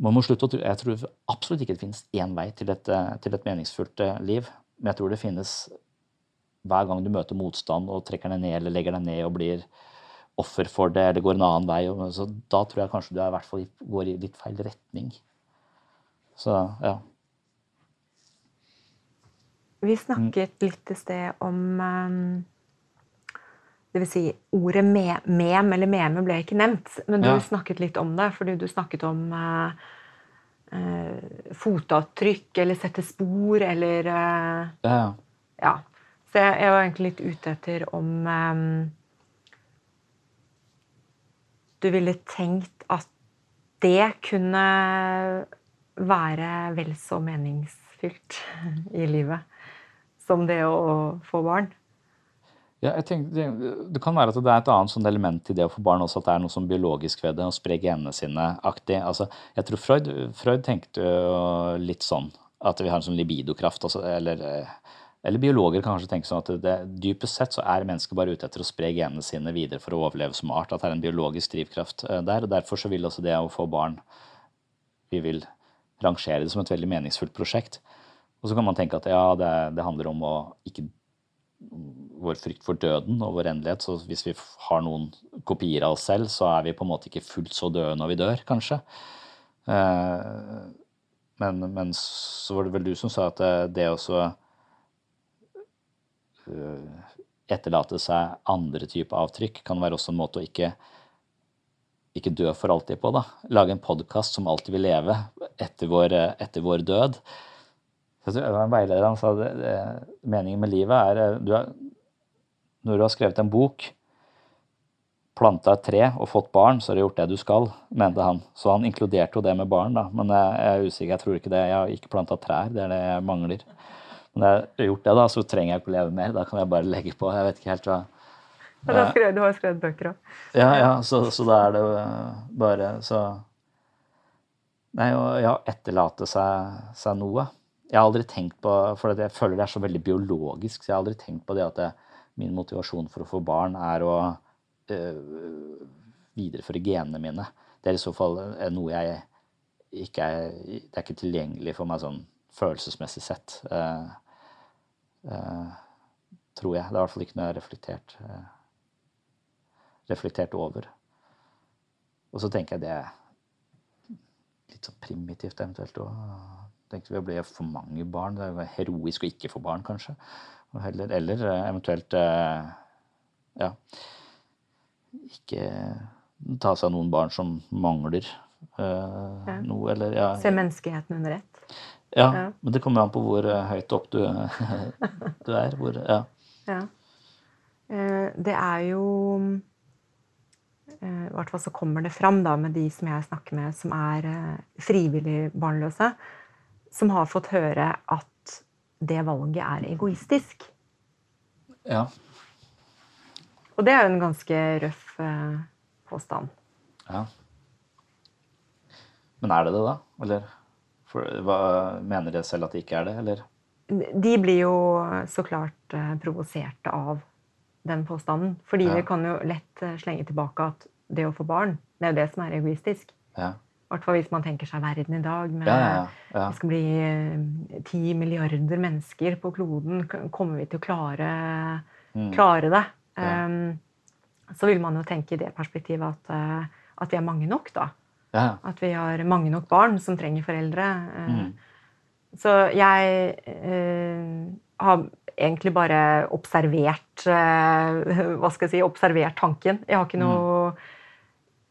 Speaker 2: man må slutte å tro Jeg tror absolutt ikke det finnes én vei til et, til et meningsfullt eh, liv. Men jeg tror det finnes hver gang du møter motstand og trekker deg ned eller legger deg ned og blir offer for det, eller går en annen vei. Så da tror jeg kanskje du i hvert fall går i litt feil retning. Så ja.
Speaker 1: Vi snakket litt i sted om um Dvs. Si, ordet me mem eller meme ble ikke nevnt, men du ja. snakket litt om det. Fordi du snakket om eh, uh, fotavtrykk eller sette spor eller eh,
Speaker 2: ja.
Speaker 1: ja. Så jeg, jeg, var egentlig litt ute etter om um, du ville tenkt at det kunne være vel så meningsfylt i livet som det å få barn?
Speaker 2: Ja, jeg tenker, det, kan være at det er et annet sånn element i det å få barn også, at det er noe sånn biologisk ved det, å spre genene sine aktig. Altså, jeg tror Freud, Freud tenkte litt sånn at vi har en sånn libidokraft. Altså, eller, eller, biologer kan kanskje tenke sånn at det, dypest sett så er mennesket bare ute etter å spre genene sine videre for å overleve som art. At det er en biologisk drivkraft eh, der. og Derfor så vil også det å få barn Vi vil rangere det som et veldig meningsfullt prosjekt. Og så kan man tenke at ja, det, det handler om å ikke vår frykt for døden og vår endelighet. Så hvis vi har noen kopier av oss selv, så er vi på en måte ikke fullt så døde når vi dør, kanskje. Eh, men, men så var det vel du som sa at det også eh, etterlate seg andre typer avtrykk kan være også en måte å ikke, ikke dø for alltid på. da. Lage en podkast som alltid vil leve etter vår, etter vår død. Det var en veileder han sa at meningen med livet er eh, du er Når du har skrevet en bok, planta et tre og fått barn, så har du gjort det du skal, mente han. Så han inkluderte jo det med barn, da. Men jeg, jeg er usikker, jeg tror ikke det. Jeg har ikke planta trær, det er det jeg mangler. Men jeg har gjort det, da, så trenger jeg ikke å leve mer. Da kan jeg bare legge på. Jeg vet ikke helt hva
Speaker 1: ja, skrevet, Du har skrevet bøker òg.
Speaker 2: Ja, ja, så, så da er det bare så Nei, å ja, etterlate seg, seg noe. Jeg har aldri tenkt på For jeg føler det er så veldig biologisk, så jeg har aldri tenkt på det at det, min motivasjon for å få barn er å øh, videreføre genene mine. Det er i så fall eh, noe jeg ikke er Det er ikke tilgjengelig for meg sånn følelsesmessig sett. Uh, uh, tror jeg. Det er i hvert fall ikke noe jeg har reflektert, uh, reflektert over. Og så tenker jeg det er litt sånn primitivt eventuelt òg. Tenkte vi ble for mange barn. Det er heroisk å ikke få barn, kanskje. Heller, eller eventuelt ja ikke ta seg av noen barn som mangler uh, ja. noe, eller ja.
Speaker 1: Se menneskeheten under ett.
Speaker 2: Ja, ja, men det kommer an på hvor høyt opp du, du er. Hvor, ja.
Speaker 1: ja. Det er jo I hvert fall så kommer det fram da, med de som jeg snakker med, som er frivillig barnløse, som har fått høre at det valget er egoistisk.
Speaker 2: Ja.
Speaker 1: Og det er jo en ganske røff påstand.
Speaker 2: Ja. Men er det det, da? Eller for, hva, mener de selv at det ikke er det, eller?
Speaker 1: De blir jo så klart eh, provoserte av den påstanden. Fordi ja. vi kan jo lett uh, slenge tilbake at det å få barn, det er jo det som er egoistisk.
Speaker 2: Ja.
Speaker 1: Hvert fall hvis man tenker seg verden i dag. Med, ja, det skal bli eh, ti uh, milliarder mennesker på kloden. Kommer vi til å klare, mm. klare det? Um, så vil man jo tenke i det perspektivet at, at vi er mange nok, da.
Speaker 2: Ja.
Speaker 1: At vi har mange nok barn som trenger foreldre. Eh, mm. Så jeg eh, har egentlig bare observert eh, Hva skal jeg si Observert tanken. Jeg har ikke mm. noe mm.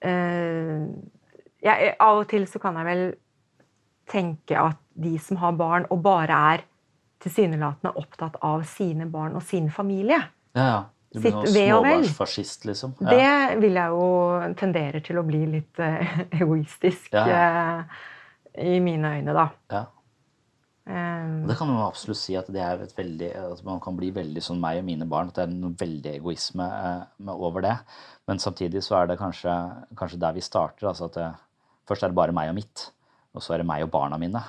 Speaker 1: eh, jeg, Av og til så kan jeg vel tenke at de som har barn, og bare er tilsynelatende opptatt av sine barn og sin familie
Speaker 2: ja, ja. Du blir noen småbarnsfascist, liksom?
Speaker 1: Ja. Det vil jeg jo tendere til å bli litt uh, egoistisk ja. Uh, i mine øyne, da.
Speaker 2: Ja. Um, det kan man absolutt si at det er et veldig, at man kan bli veldig sånn meg og mine barn. At det er noe veldig egoisme uh, over det. Men samtidig så er det kanskje, kanskje der vi starter. altså at det, Først er det bare meg og mitt, og så er det meg og barna mine.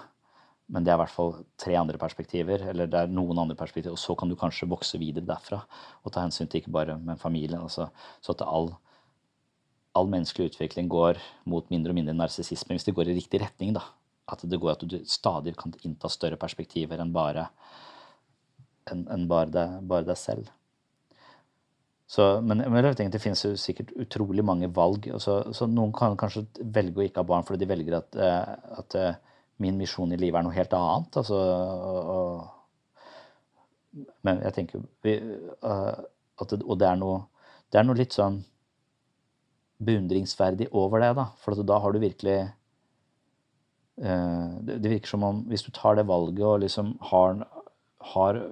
Speaker 2: Men det er i hvert fall tre andre perspektiver, eller det er noen andre perspektiver. Og så kan du kanskje vokse videre derfra og ta hensyn til ikke bare men familien. Altså, så at all, all, menneskelig utvikling går mot mindre og mindre narsissisme hvis det går i riktig retning. da. At det går at du stadig kan innta større perspektiver enn bare, enn, enn bare, deg, bare deg selv. Så, men, men det finnes jo sikkert utrolig mange valg. Så, så noen kan kanskje velge å ikke ha barn fordi de velger at, eh, at eh, min misjon i livet er noe helt annet. Altså, og, men jeg tenker vi, uh, at Og det er, noe, det er noe litt sånn beundringsverdig over det, da. For da har du virkelig det, virker som om hvis du tar det valget og liksom har, har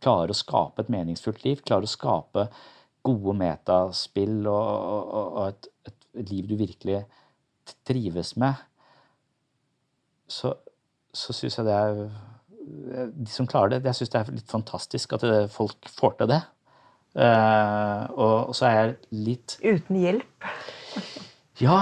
Speaker 2: Klarer å skape et meningsfullt liv, klarer å skape gode metaspill og, og, og et, et liv du virkelig trives med, så, så syns jeg det er De som klarer det, jeg syns det er litt fantastisk at det, folk får til det. Uh, og, og, så er jeg litt
Speaker 1: Uten hjelp?
Speaker 2: ja.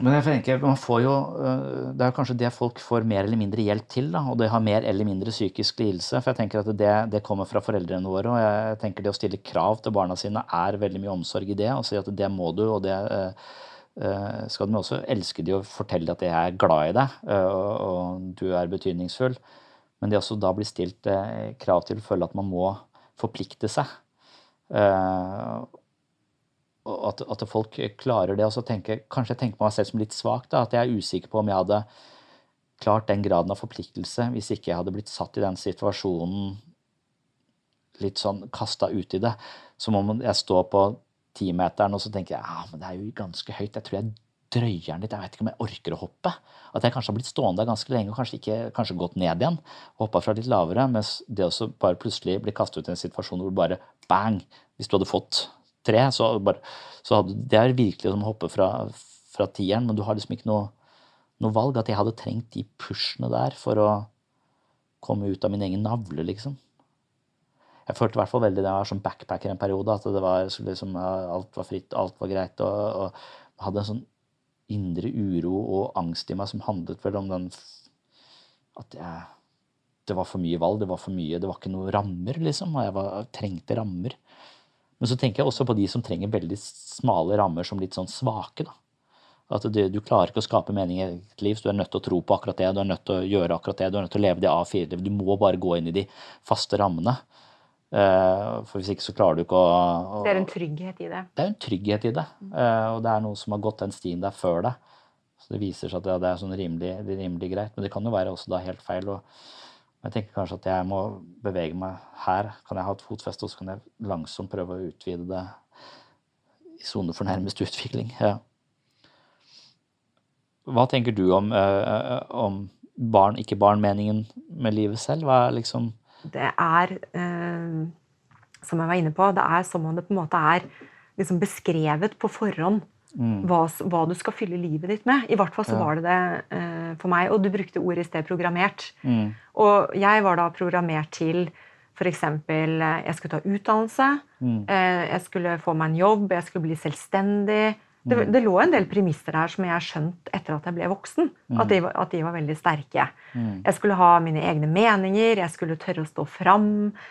Speaker 2: Men jeg tenker, man får jo, eh, Det er kanskje det folk får mer eller mindre hjelp til. Da, og det har mer eller mindre psykisk lidelse. For jeg tenker at det, det, kommer fra foreldrene våre. Og jeg tenker det å stille krav til barna sine er veldig mye omsorg i det. Og si at det må du, og det, uh, Eh, skal de også elske de og fortelle at jeg er glad i deg, og, og du er betydningsfull. Men det også da blir stilt eh, krav til å føle at man må forplikte seg. At, at folk klarer det. Og så tenker, kanskje jeg tenker på meg selv som litt svak. Da, at jeg er usikker på om jeg hadde klart den graden av forpliktelse hvis ikke jeg hadde blitt satt i den situasjonen litt sånn kasta ut i det. Som om jeg står på timeteren, og så tenker jeg ja, men det er jo ganske høyt. Jeg tror jeg drøyer den litt. Jeg vet ikke om jeg orker å hoppe. At jeg kanskje har blitt stående der ganske lenge og kanskje ikke kanskje gått ned igjen. Hoppa fra litt lavere. Mens det også bare plutselig blir kastet ut i en situasjon hvor bare bang Hvis du hadde fått tre, så, bare, så hadde Det er virkelig som å hoppe fra, fra tieren, men du har liksom ikke noe, noe valg. At jeg hadde trengt de pushene der for å komme ut av min egen navle, liksom. Jeg følte i hvert fall veldig det var som backpacker en periode. At det var liksom, alt var fritt, alt var greit. Og, og hadde en sånn indre uro og angst i meg som handlet vel om den At jeg det var for mye valg, det var for mye Det var ikke noen rammer, liksom. Og jeg var, trengte rammer. Men så tenker jeg også på de som trenger veldig smale rammer som litt sånn svake. da. At du, du klarer ikke å skape mening i ditt liv, så du er nødt til å tro på akkurat det. Du er nødt til å gjøre akkurat det, du er nødt til å leve det A4-livet. Du må bare gå inn i de faste rammene. Uh, for hvis ikke så klarer du ikke å, å,
Speaker 1: Det er en trygghet i det?
Speaker 2: Det er en trygghet i det. Uh, og det er noen som har gått den stien der før deg. Så det viser seg at det, det er sånn rimelig, rimelig, greit. Men det kan jo være også da helt feil. Og jeg tenker kanskje at jeg må bevege meg her. Kan jeg ha et fotfeste, og så kan jeg langsomt prøve å utvide det i sone for nærmest utvikling. Ja. Hva tenker du om, øh, om barn, ikke barn-meningen med livet selv? Hva er liksom
Speaker 1: Det er, øh, som jeg var inne på, det er som om det på en måte er liksom beskrevet på forhånd mm. hva, hva, du skal fylle livet ditt med. I hvert fall så ja. var det det uh, for meg. Og du brukte ordet i sted 'programmert'. Mm. Og jeg var da programmert til f.eks. jeg skulle ta utdannelse, mm. jeg skulle få meg en jobb, jeg skulle bli selvstendig. Det, mm. det, lå en del premisser der som jeg har skjønt etter at jeg ble voksen. Mm. At, de, at, de, var veldig sterke. Mm. Jeg skulle ha mine egne meninger, jeg skulle tørre å stå fram.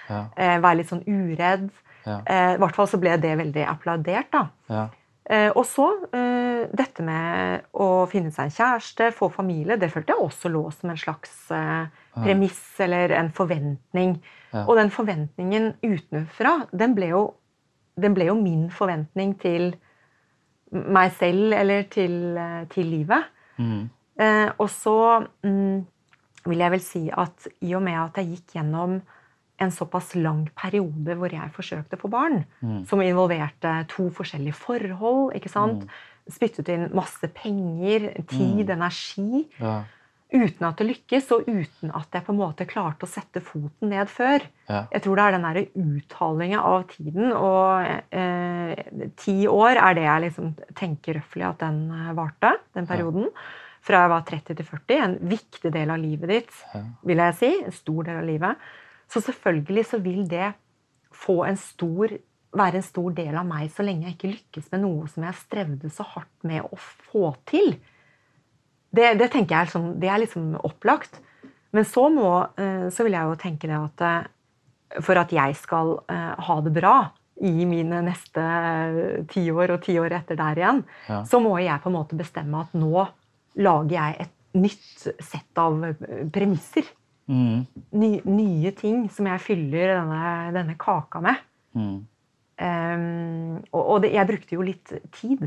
Speaker 1: Ja. Eh, være litt sånn uredd. Ja. Eh, I hvert fall så ble det veldig applaudert. da. Eh, og så eh, dette med å finne seg en kjæreste, få familie, det følte jeg også lå som en slags eh, premiss eller en forventning. Og den forventningen utenfra, den ble jo, den ble jo min forventning til meg selv eller til, til livet. Mm. Og så mm, vil jeg vel si at i og med at jeg gikk gjennom en såpass lang periode hvor jeg forsøkte å få barn, mm. som involverte to forskjellige forhold, ikke sant? Mm. spyttet inn masse penger, tid, mm. energi. Ja uten at det lykkes, og uten at jeg på en måte klarte å sette foten ned før. Ja. Jeg tror det er den derre uthalinga av tiden. Og eh, ti år er det jeg liksom tenker røftlig at den eh, varte, den perioden. Ja. Fra jeg var 30 til 40. En viktig del av livet ditt, vil jeg si. En stor del av livet. Så selvfølgelig så vil det få en stor være en stor del av meg så lenge jeg ikke lykkes med noe som jeg strevde så hardt med å få til. Det, det, tenker jeg liksom, det er liksom opplagt. Men så, må, eh, så vil jeg jo tenke det at eh, for at jeg skal eh, ha det bra i mine neste ti år og ti år etter der igjen, ja. så må jeg på en måte bestemme at nå lager jeg et nytt sett av premisser. Mm. Ny, nye ting som jeg fyller denne, denne kaka med. Mm. Um, og, og det, jeg brukte jo litt tid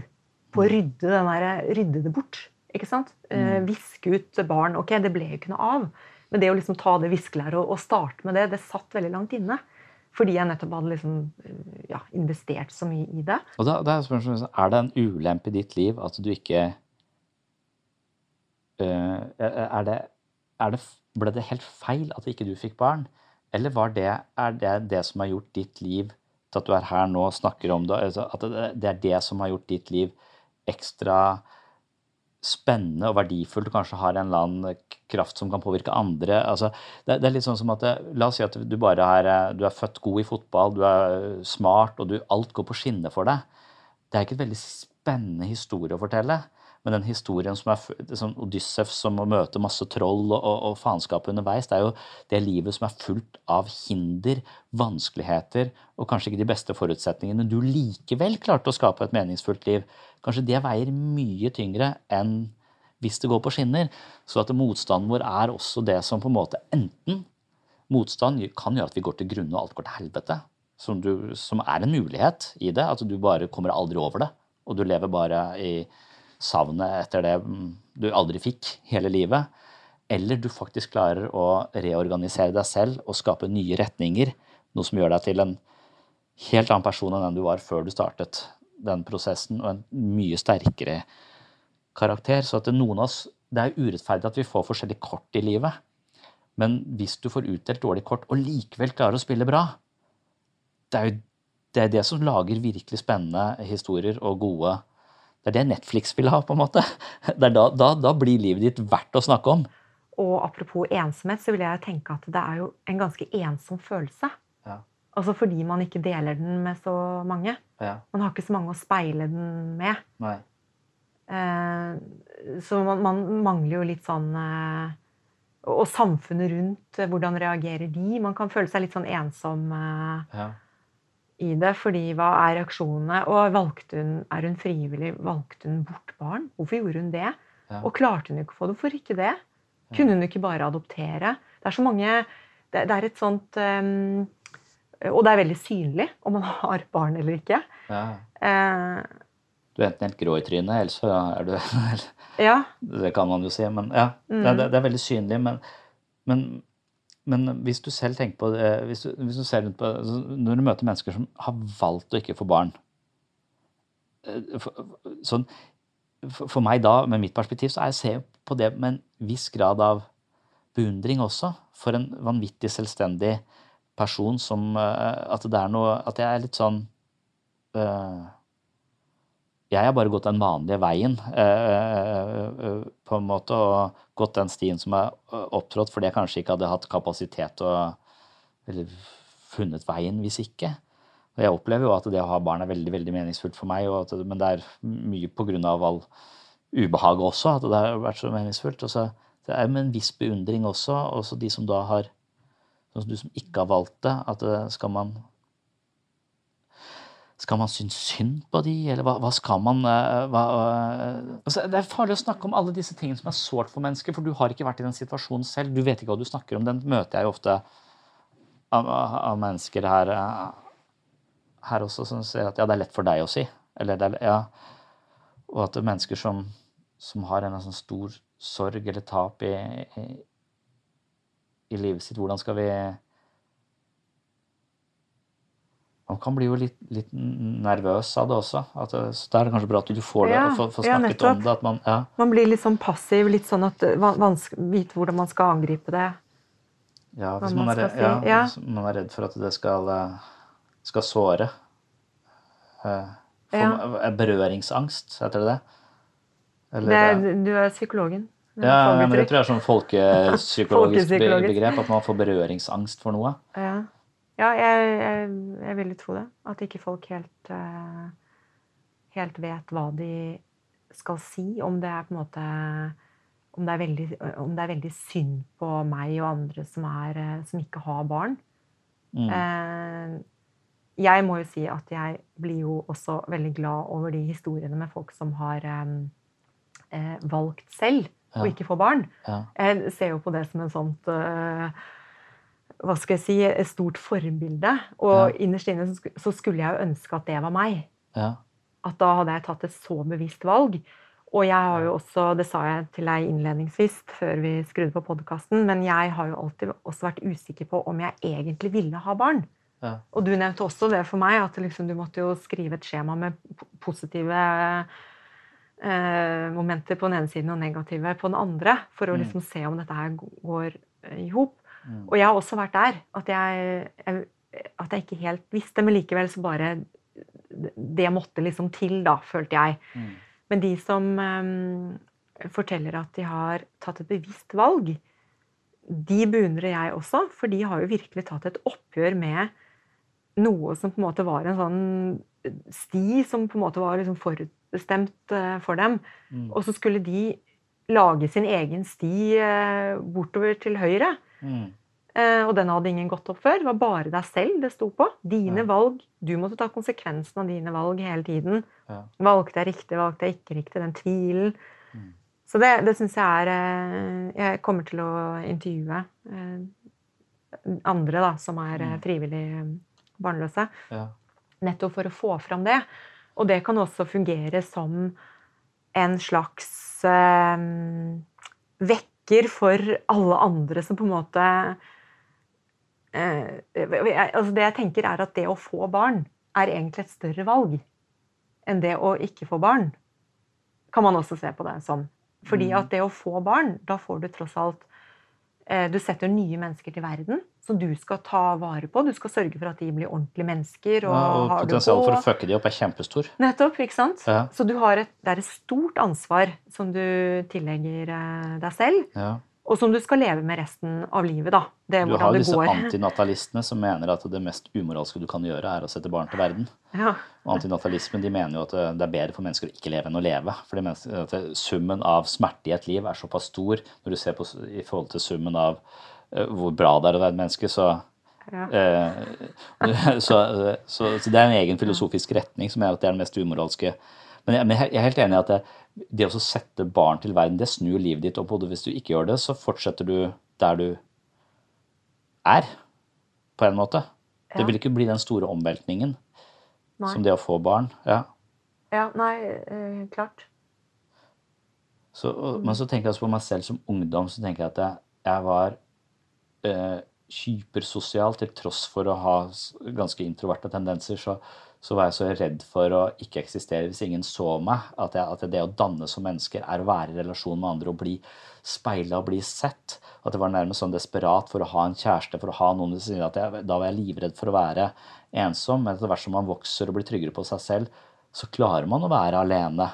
Speaker 1: på å mm. rydde, der, rydde det bort. Ikke sant? Mm. Viske ut barn. Ok, det ble jo ikke noe av. Men det å liksom ta det viskelæret og, og, starte med det, det satt veldig langt inne. Fordi jeg nettopp hadde liksom, eh, ja, investert så mye i det.
Speaker 2: Og da, da er, er det en ulempe i ditt liv at du ikke uh, er, det, det, Ble det helt feil at ikke du fikk barn? Eller det, er det det som har gjort ditt liv til at du er her nå og snakker om det? Altså at det er det som har gjort ditt liv ekstra spennende og verdifullt og kanskje har en eller annen kraft som kan påvirke andre. Altså, det, det, er litt sånn som at det, La oss si at du bare er, du er født god i fotball, du er smart, og du, alt går på skinner for deg. Det er ikke en veldig spennende historie å fortelle. Men den historien som er liksom Odyssef som må møte masse troll og, og, og, faenskap underveis, det er jo det livet som er fullt av hinder, vanskeligheter og kanskje ikke de beste forutsetningene. Du likevel klarte å skape et meningsfullt liv. Kanskje det veier mye tyngre enn hvis det går på skinner. Så at motstanden vår er også det som på en måte enten Motstand kan gjøre at vi går til grunne og alt går til helvete. Som, du, som er en mulighet i det. At du bare kommer aldri over det. Og du lever bare i savnet etter det du aldri fikk hele livet. Eller du faktisk klarer å reorganisere deg selv og skape nye retninger. Noe som gjør deg til en helt annen person enn den du var før du startet den prosessen, og en mye sterkere karakter. Så at noen av oss, det er urettferdig at vi får forskjellige kort i livet. Men hvis du får utdelt dårlige kort og likevel klarer å spille bra, det er jo det, er det som lager virkelig spennende historier og gode det er det Netflix vil ha, på en måte. Da, da, da, blir livet ditt verdt å snakke om.
Speaker 1: Og apropos ensomhet, så vil jeg tenke at det er jo en ganske ensom følelse. Ja. Altså fordi man ikke deler den med så mange. Ja. Man har ikke så mange å speile den med. Eh, så man, man, mangler jo litt sånn eh, og samfunnet rundt, eh, hvordan reagerer de? Man kan føle seg litt sånn ensom
Speaker 2: Ja.
Speaker 1: I det. fordi hva er reaksjonene? Og valgte hun, er hun frivillig? Valgte hun bort barn? Hvorfor gjorde hun det?
Speaker 2: Ja.
Speaker 1: Og klarte hun ikke å få det? Hvorfor ikke det? Kunne hun ikke bare adoptere? Det er så mange Det, det er et sånt um, Og det er veldig synlig om man har barn eller ikke.
Speaker 2: ja.
Speaker 1: Uh,
Speaker 2: Du er enten helt grå i trynet, eller så er du
Speaker 1: ja.
Speaker 2: Det kan man jo si. Men ja, det, er- det, det er veldig synlig. Men, men, men hvis du selv tenker på det hvis du, hvis du ser rundt på, altså, Når du møter mennesker som har valgt å ikke få barn eh, for, sånn, for, meg da, med mitt perspektiv, så er jeg ser på det med en viss grad av beundring også. For en vanvittig selvstendig person som eh, At det er noe At jeg er litt sånn eh, jeg har bare gått den vanlige veien, eh, eh, på en måte, og gått den stien som er eh, opptrådt fordi jeg kanskje ikke hadde hatt kapasitet og eller funnet veien hvis ikke. Og jeg opplever jo at det å ha barn er veldig veldig meningsfullt for meg, at, men det er mye av all ubehaget også, at det har vært så meningsfullt. Og så det er med en viss beundring også, også de som da har Sånn som du som ikke har valgt det, at skal man skal man synes synd på de, eller hva, hva skal man eh, hva, eh, altså, Det er farlig å snakke om alle disse tingene som er sårt for mennesker, for du har ikke vært i den situasjonen selv. Du vet ikke hva du snakker om. Den møter jeg jo ofte av, av mennesker her, eh, her også som sier at ja, det er lett for deg å si. Eller det er, ja, og at det er mennesker som, som har en sånn stor sorg eller tap i, i, i livet sitt, hvordan skal vi man kan bli jo litt, litt nervøs av det også. At så da er det kanskje bra at du får det,
Speaker 1: Ja,
Speaker 2: og får, får
Speaker 1: ja,
Speaker 2: snakket
Speaker 1: nettopp.
Speaker 2: om det. At man, ja,
Speaker 1: Man blir litt sånn passiv, litt sånn at vanske- Vite hvordan man skal angripe det.
Speaker 2: ja, hvis man,
Speaker 1: man
Speaker 2: er,
Speaker 1: si, ja.
Speaker 2: hvis man er redd for at det skal, eh, skal såre. Eh, For,
Speaker 1: Ja.
Speaker 2: eh, Berøringsangst, heter det det? Eller,
Speaker 1: det
Speaker 2: eh,
Speaker 1: er, du er psykologen. Er
Speaker 2: ja, ja, men det tror jeg er sånn Folkepsykologisk. begrep. At man får berøringsangst for noe.
Speaker 1: Ja, ja jeg, jeg, jeg vil jo tro det. At ikke folk helt, eh, helt vet hva de skal si. Om det er på en måte om det, er veldig, om det er veldig synd på meg og andre som, er, eh, som ikke har barn.
Speaker 2: Mm.
Speaker 1: Eh, jeg må jo si at jeg blir jo også veldig glad over de historiene med folk som har eh, valgt selv å ikke få barn.
Speaker 2: Ja.
Speaker 1: Jeg ser jo på det som en sånt Hva skal jeg si Et stort forbilde. Og innerst inne så skulle jeg jo ønske at det var meg.
Speaker 2: Ja.
Speaker 1: At da hadde jeg tatt et så bevisst valg. Og jeg har jo også, det sa jeg til deg innledningsvis før vi skrudde på podkasten, men jeg har jo alltid også vært usikker på om jeg egentlig ville ha barn.
Speaker 2: Ja.
Speaker 1: Og du nevnte også det for meg, at liksom du måtte jo skrive et skjema med positive eh, momenter på den ene siden og negative på den andre, for å
Speaker 2: Mm.
Speaker 1: liksom se om dette her går eh, i hop.
Speaker 2: Mm.
Speaker 1: Og jeg har også vært der, at jeg, jeg, at jeg ikke helt visste, men likevel så bare Det måtte liksom til, da, følte jeg.
Speaker 2: Mm.
Speaker 1: Men de som um, forteller at de har tatt et bevisst valg, de beundrer jeg også, for de har jo virkelig tatt et oppgjør med noe som på en måte var en sånn sti som på en måte var liksom forutbestemt eh, for dem.
Speaker 2: Mm.
Speaker 1: Og så skulle de lage sin egen sti eh, bortover til høyre.
Speaker 2: Mm.
Speaker 1: Eh, og den hadde ingen gått opp før. Det var bare deg selv det sto på. Dine
Speaker 2: Ja.
Speaker 1: valg. Du måtte ta konsekvensen av dine valg hele tiden.
Speaker 2: Ja.
Speaker 1: Valgte jeg riktig, valgte jeg ikke riktig? Den tvilen.
Speaker 2: Mm.
Speaker 1: Så det, det syns jeg er eh, Jeg kommer til å intervjue eh, andre da, som er
Speaker 2: Mm.
Speaker 1: frivillig barnløse.
Speaker 2: Ja.
Speaker 1: Nettopp for å få fram det. Og det kan også fungere som en slags eh, vekker for alle andre som på en måte eh, altså Det jeg tenker, er at det å få barn er egentlig et større valg enn det å ikke få barn. Kan man også se på det som. Fordi
Speaker 2: Mm.
Speaker 1: at det å få barn, da får du tross alt Du setter nye mennesker til verden som du skal ta vare på. Du skal sørge for at de blir ordentlige mennesker. Og,
Speaker 2: Ja, og potensialet for å fucke de opp er kjempestor.
Speaker 1: Nettopp, ikke sant?
Speaker 2: Ja.
Speaker 1: Så du har et, det er et stort ansvar som du tillegger eh, deg selv.
Speaker 2: Ja.
Speaker 1: Og som du skal leve med resten av livet, da. Det er
Speaker 2: Du har jo disse antinatalistene som mener at det mest umoralske du kan gjøre, er å sette barn til verden.
Speaker 1: Ja.
Speaker 2: Og antinatalismen de mener jo at det er bedre for mennesker å ikke leve enn å leve. For de mener at summen av smerte i et liv er såpass stor når du ser på i forhold til summen av uh, hvor bra det er å være et menneske, så
Speaker 1: Ja.
Speaker 2: eh, så, så, så det er en egen filosofisk retning som er at det er det mest umoralske. Men jeg, men jeg er helt enig i at det, det å sette barn til verden, det snur livet ditt opp hodet. Hvis du ikke gjør det, så fortsetter du der du er, på en måte.
Speaker 1: Ja.
Speaker 2: Det vil ikke bli den store omveltningen
Speaker 1: Nei.
Speaker 2: som det å få barn. Ja.
Speaker 1: ja, nei, eh, klart.
Speaker 2: Så, og, men så tenker jeg også på meg selv som ungdom, så tenker jeg at jeg, jeg var eh, hypersosial til tross for å ha ganske introverte tendenser. Så, så var jeg så redd for å ikke eksistere hvis ingen så meg. At, jeg, at det å danne som mennesker er å være i relasjon med andre og bli speila og bli sett. At det var nærmest sånn desperat for å ha en kjæreste, for å ha noen ved siden av. Da var jeg livredd for å være ensom. Men etter hvert som man vokser og blir tryggere på seg selv, så klarer man å være alene.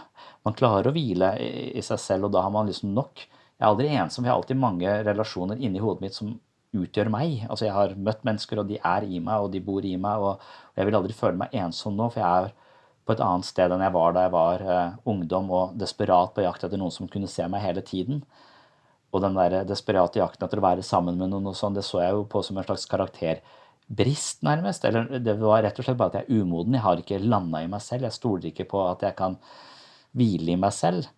Speaker 2: Man klarer å hvile i, i seg selv, og da har man liksom nok. Jeg er aldri ensom. Jeg har alltid mange relasjoner inni hodet mitt som utgjør meg. Altså Jeg har møtt mennesker, og de er i meg, og de bor i meg. Og, jeg vil aldri føle meg ensom nå, for jeg er på et annet sted enn jeg var da jeg var uh, ungdom og desperat på jakt etter noen som kunne se meg hele tiden. Og den der desperate jakten etter å være sammen med noen, og sånn, det så jeg jo på som en slags karakterbrist, nærmest. Eller det var rett og slett bare at jeg er umoden. Jeg har ikke landa i meg selv. Jeg stoler ikke på at jeg kan hvile i meg selv.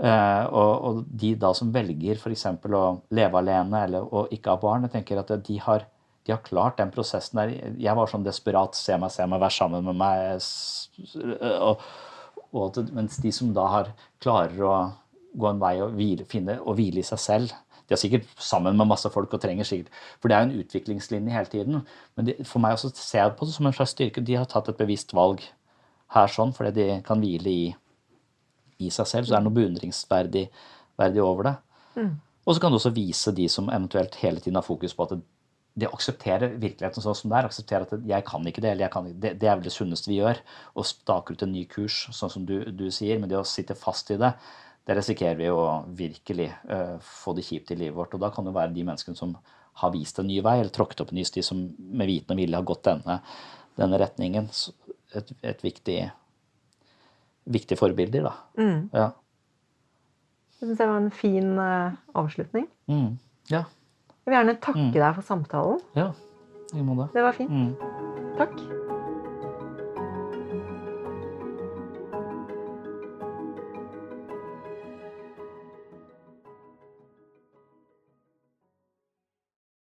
Speaker 2: Eh, og, og de da som velger f.eks. å leve alene eller å ikke ha barn, jeg tenker at de har, de har klart den prosessen der. Jeg var sånn desperat. Se meg, se meg, vær sammen med meg. Og, og at, mens de som da har klarer å gå en vei og hvile, finne, og hvile i seg selv De er sikkert sammen med masse folk og trenger sikkert For det er jo en utviklingslinje hele tiden. Men de, for meg også ser jeg på det som en slags styrke. De har tatt et bevisst valg her sånn, fordi de kan hvile i i seg selv, så det er noe beundringsverdig verdig over det. Og så kan du også vise de som eventuelt hele tiden har fokus på at de aksepterer virkeligheten sånn som det er, aksepterer at jeg kan ikke det, eller jeg kan ikke, det, det er vel det sunneste vi gjør, å stake ut en ny kurs, sånn som du, du sier, men det å sitte fast i det, det risikerer vi å virkelig uh, få det kjipt i livet vårt. Og da kan det være de menneskene som har vist en ny vei, eller tråkket opp en ny sti, som med viten og vilje har gått denne, denne retningen. Et, et viktig, viktig forbilder, da. Ja.
Speaker 1: Jeg syns jeg var en fin uh, avslutning.
Speaker 2: Mm. Ja.
Speaker 1: Jeg vil gjerne takke deg for samtalen.
Speaker 2: Ja. I måte.
Speaker 1: Det var fint.
Speaker 2: Mm.
Speaker 1: Takk.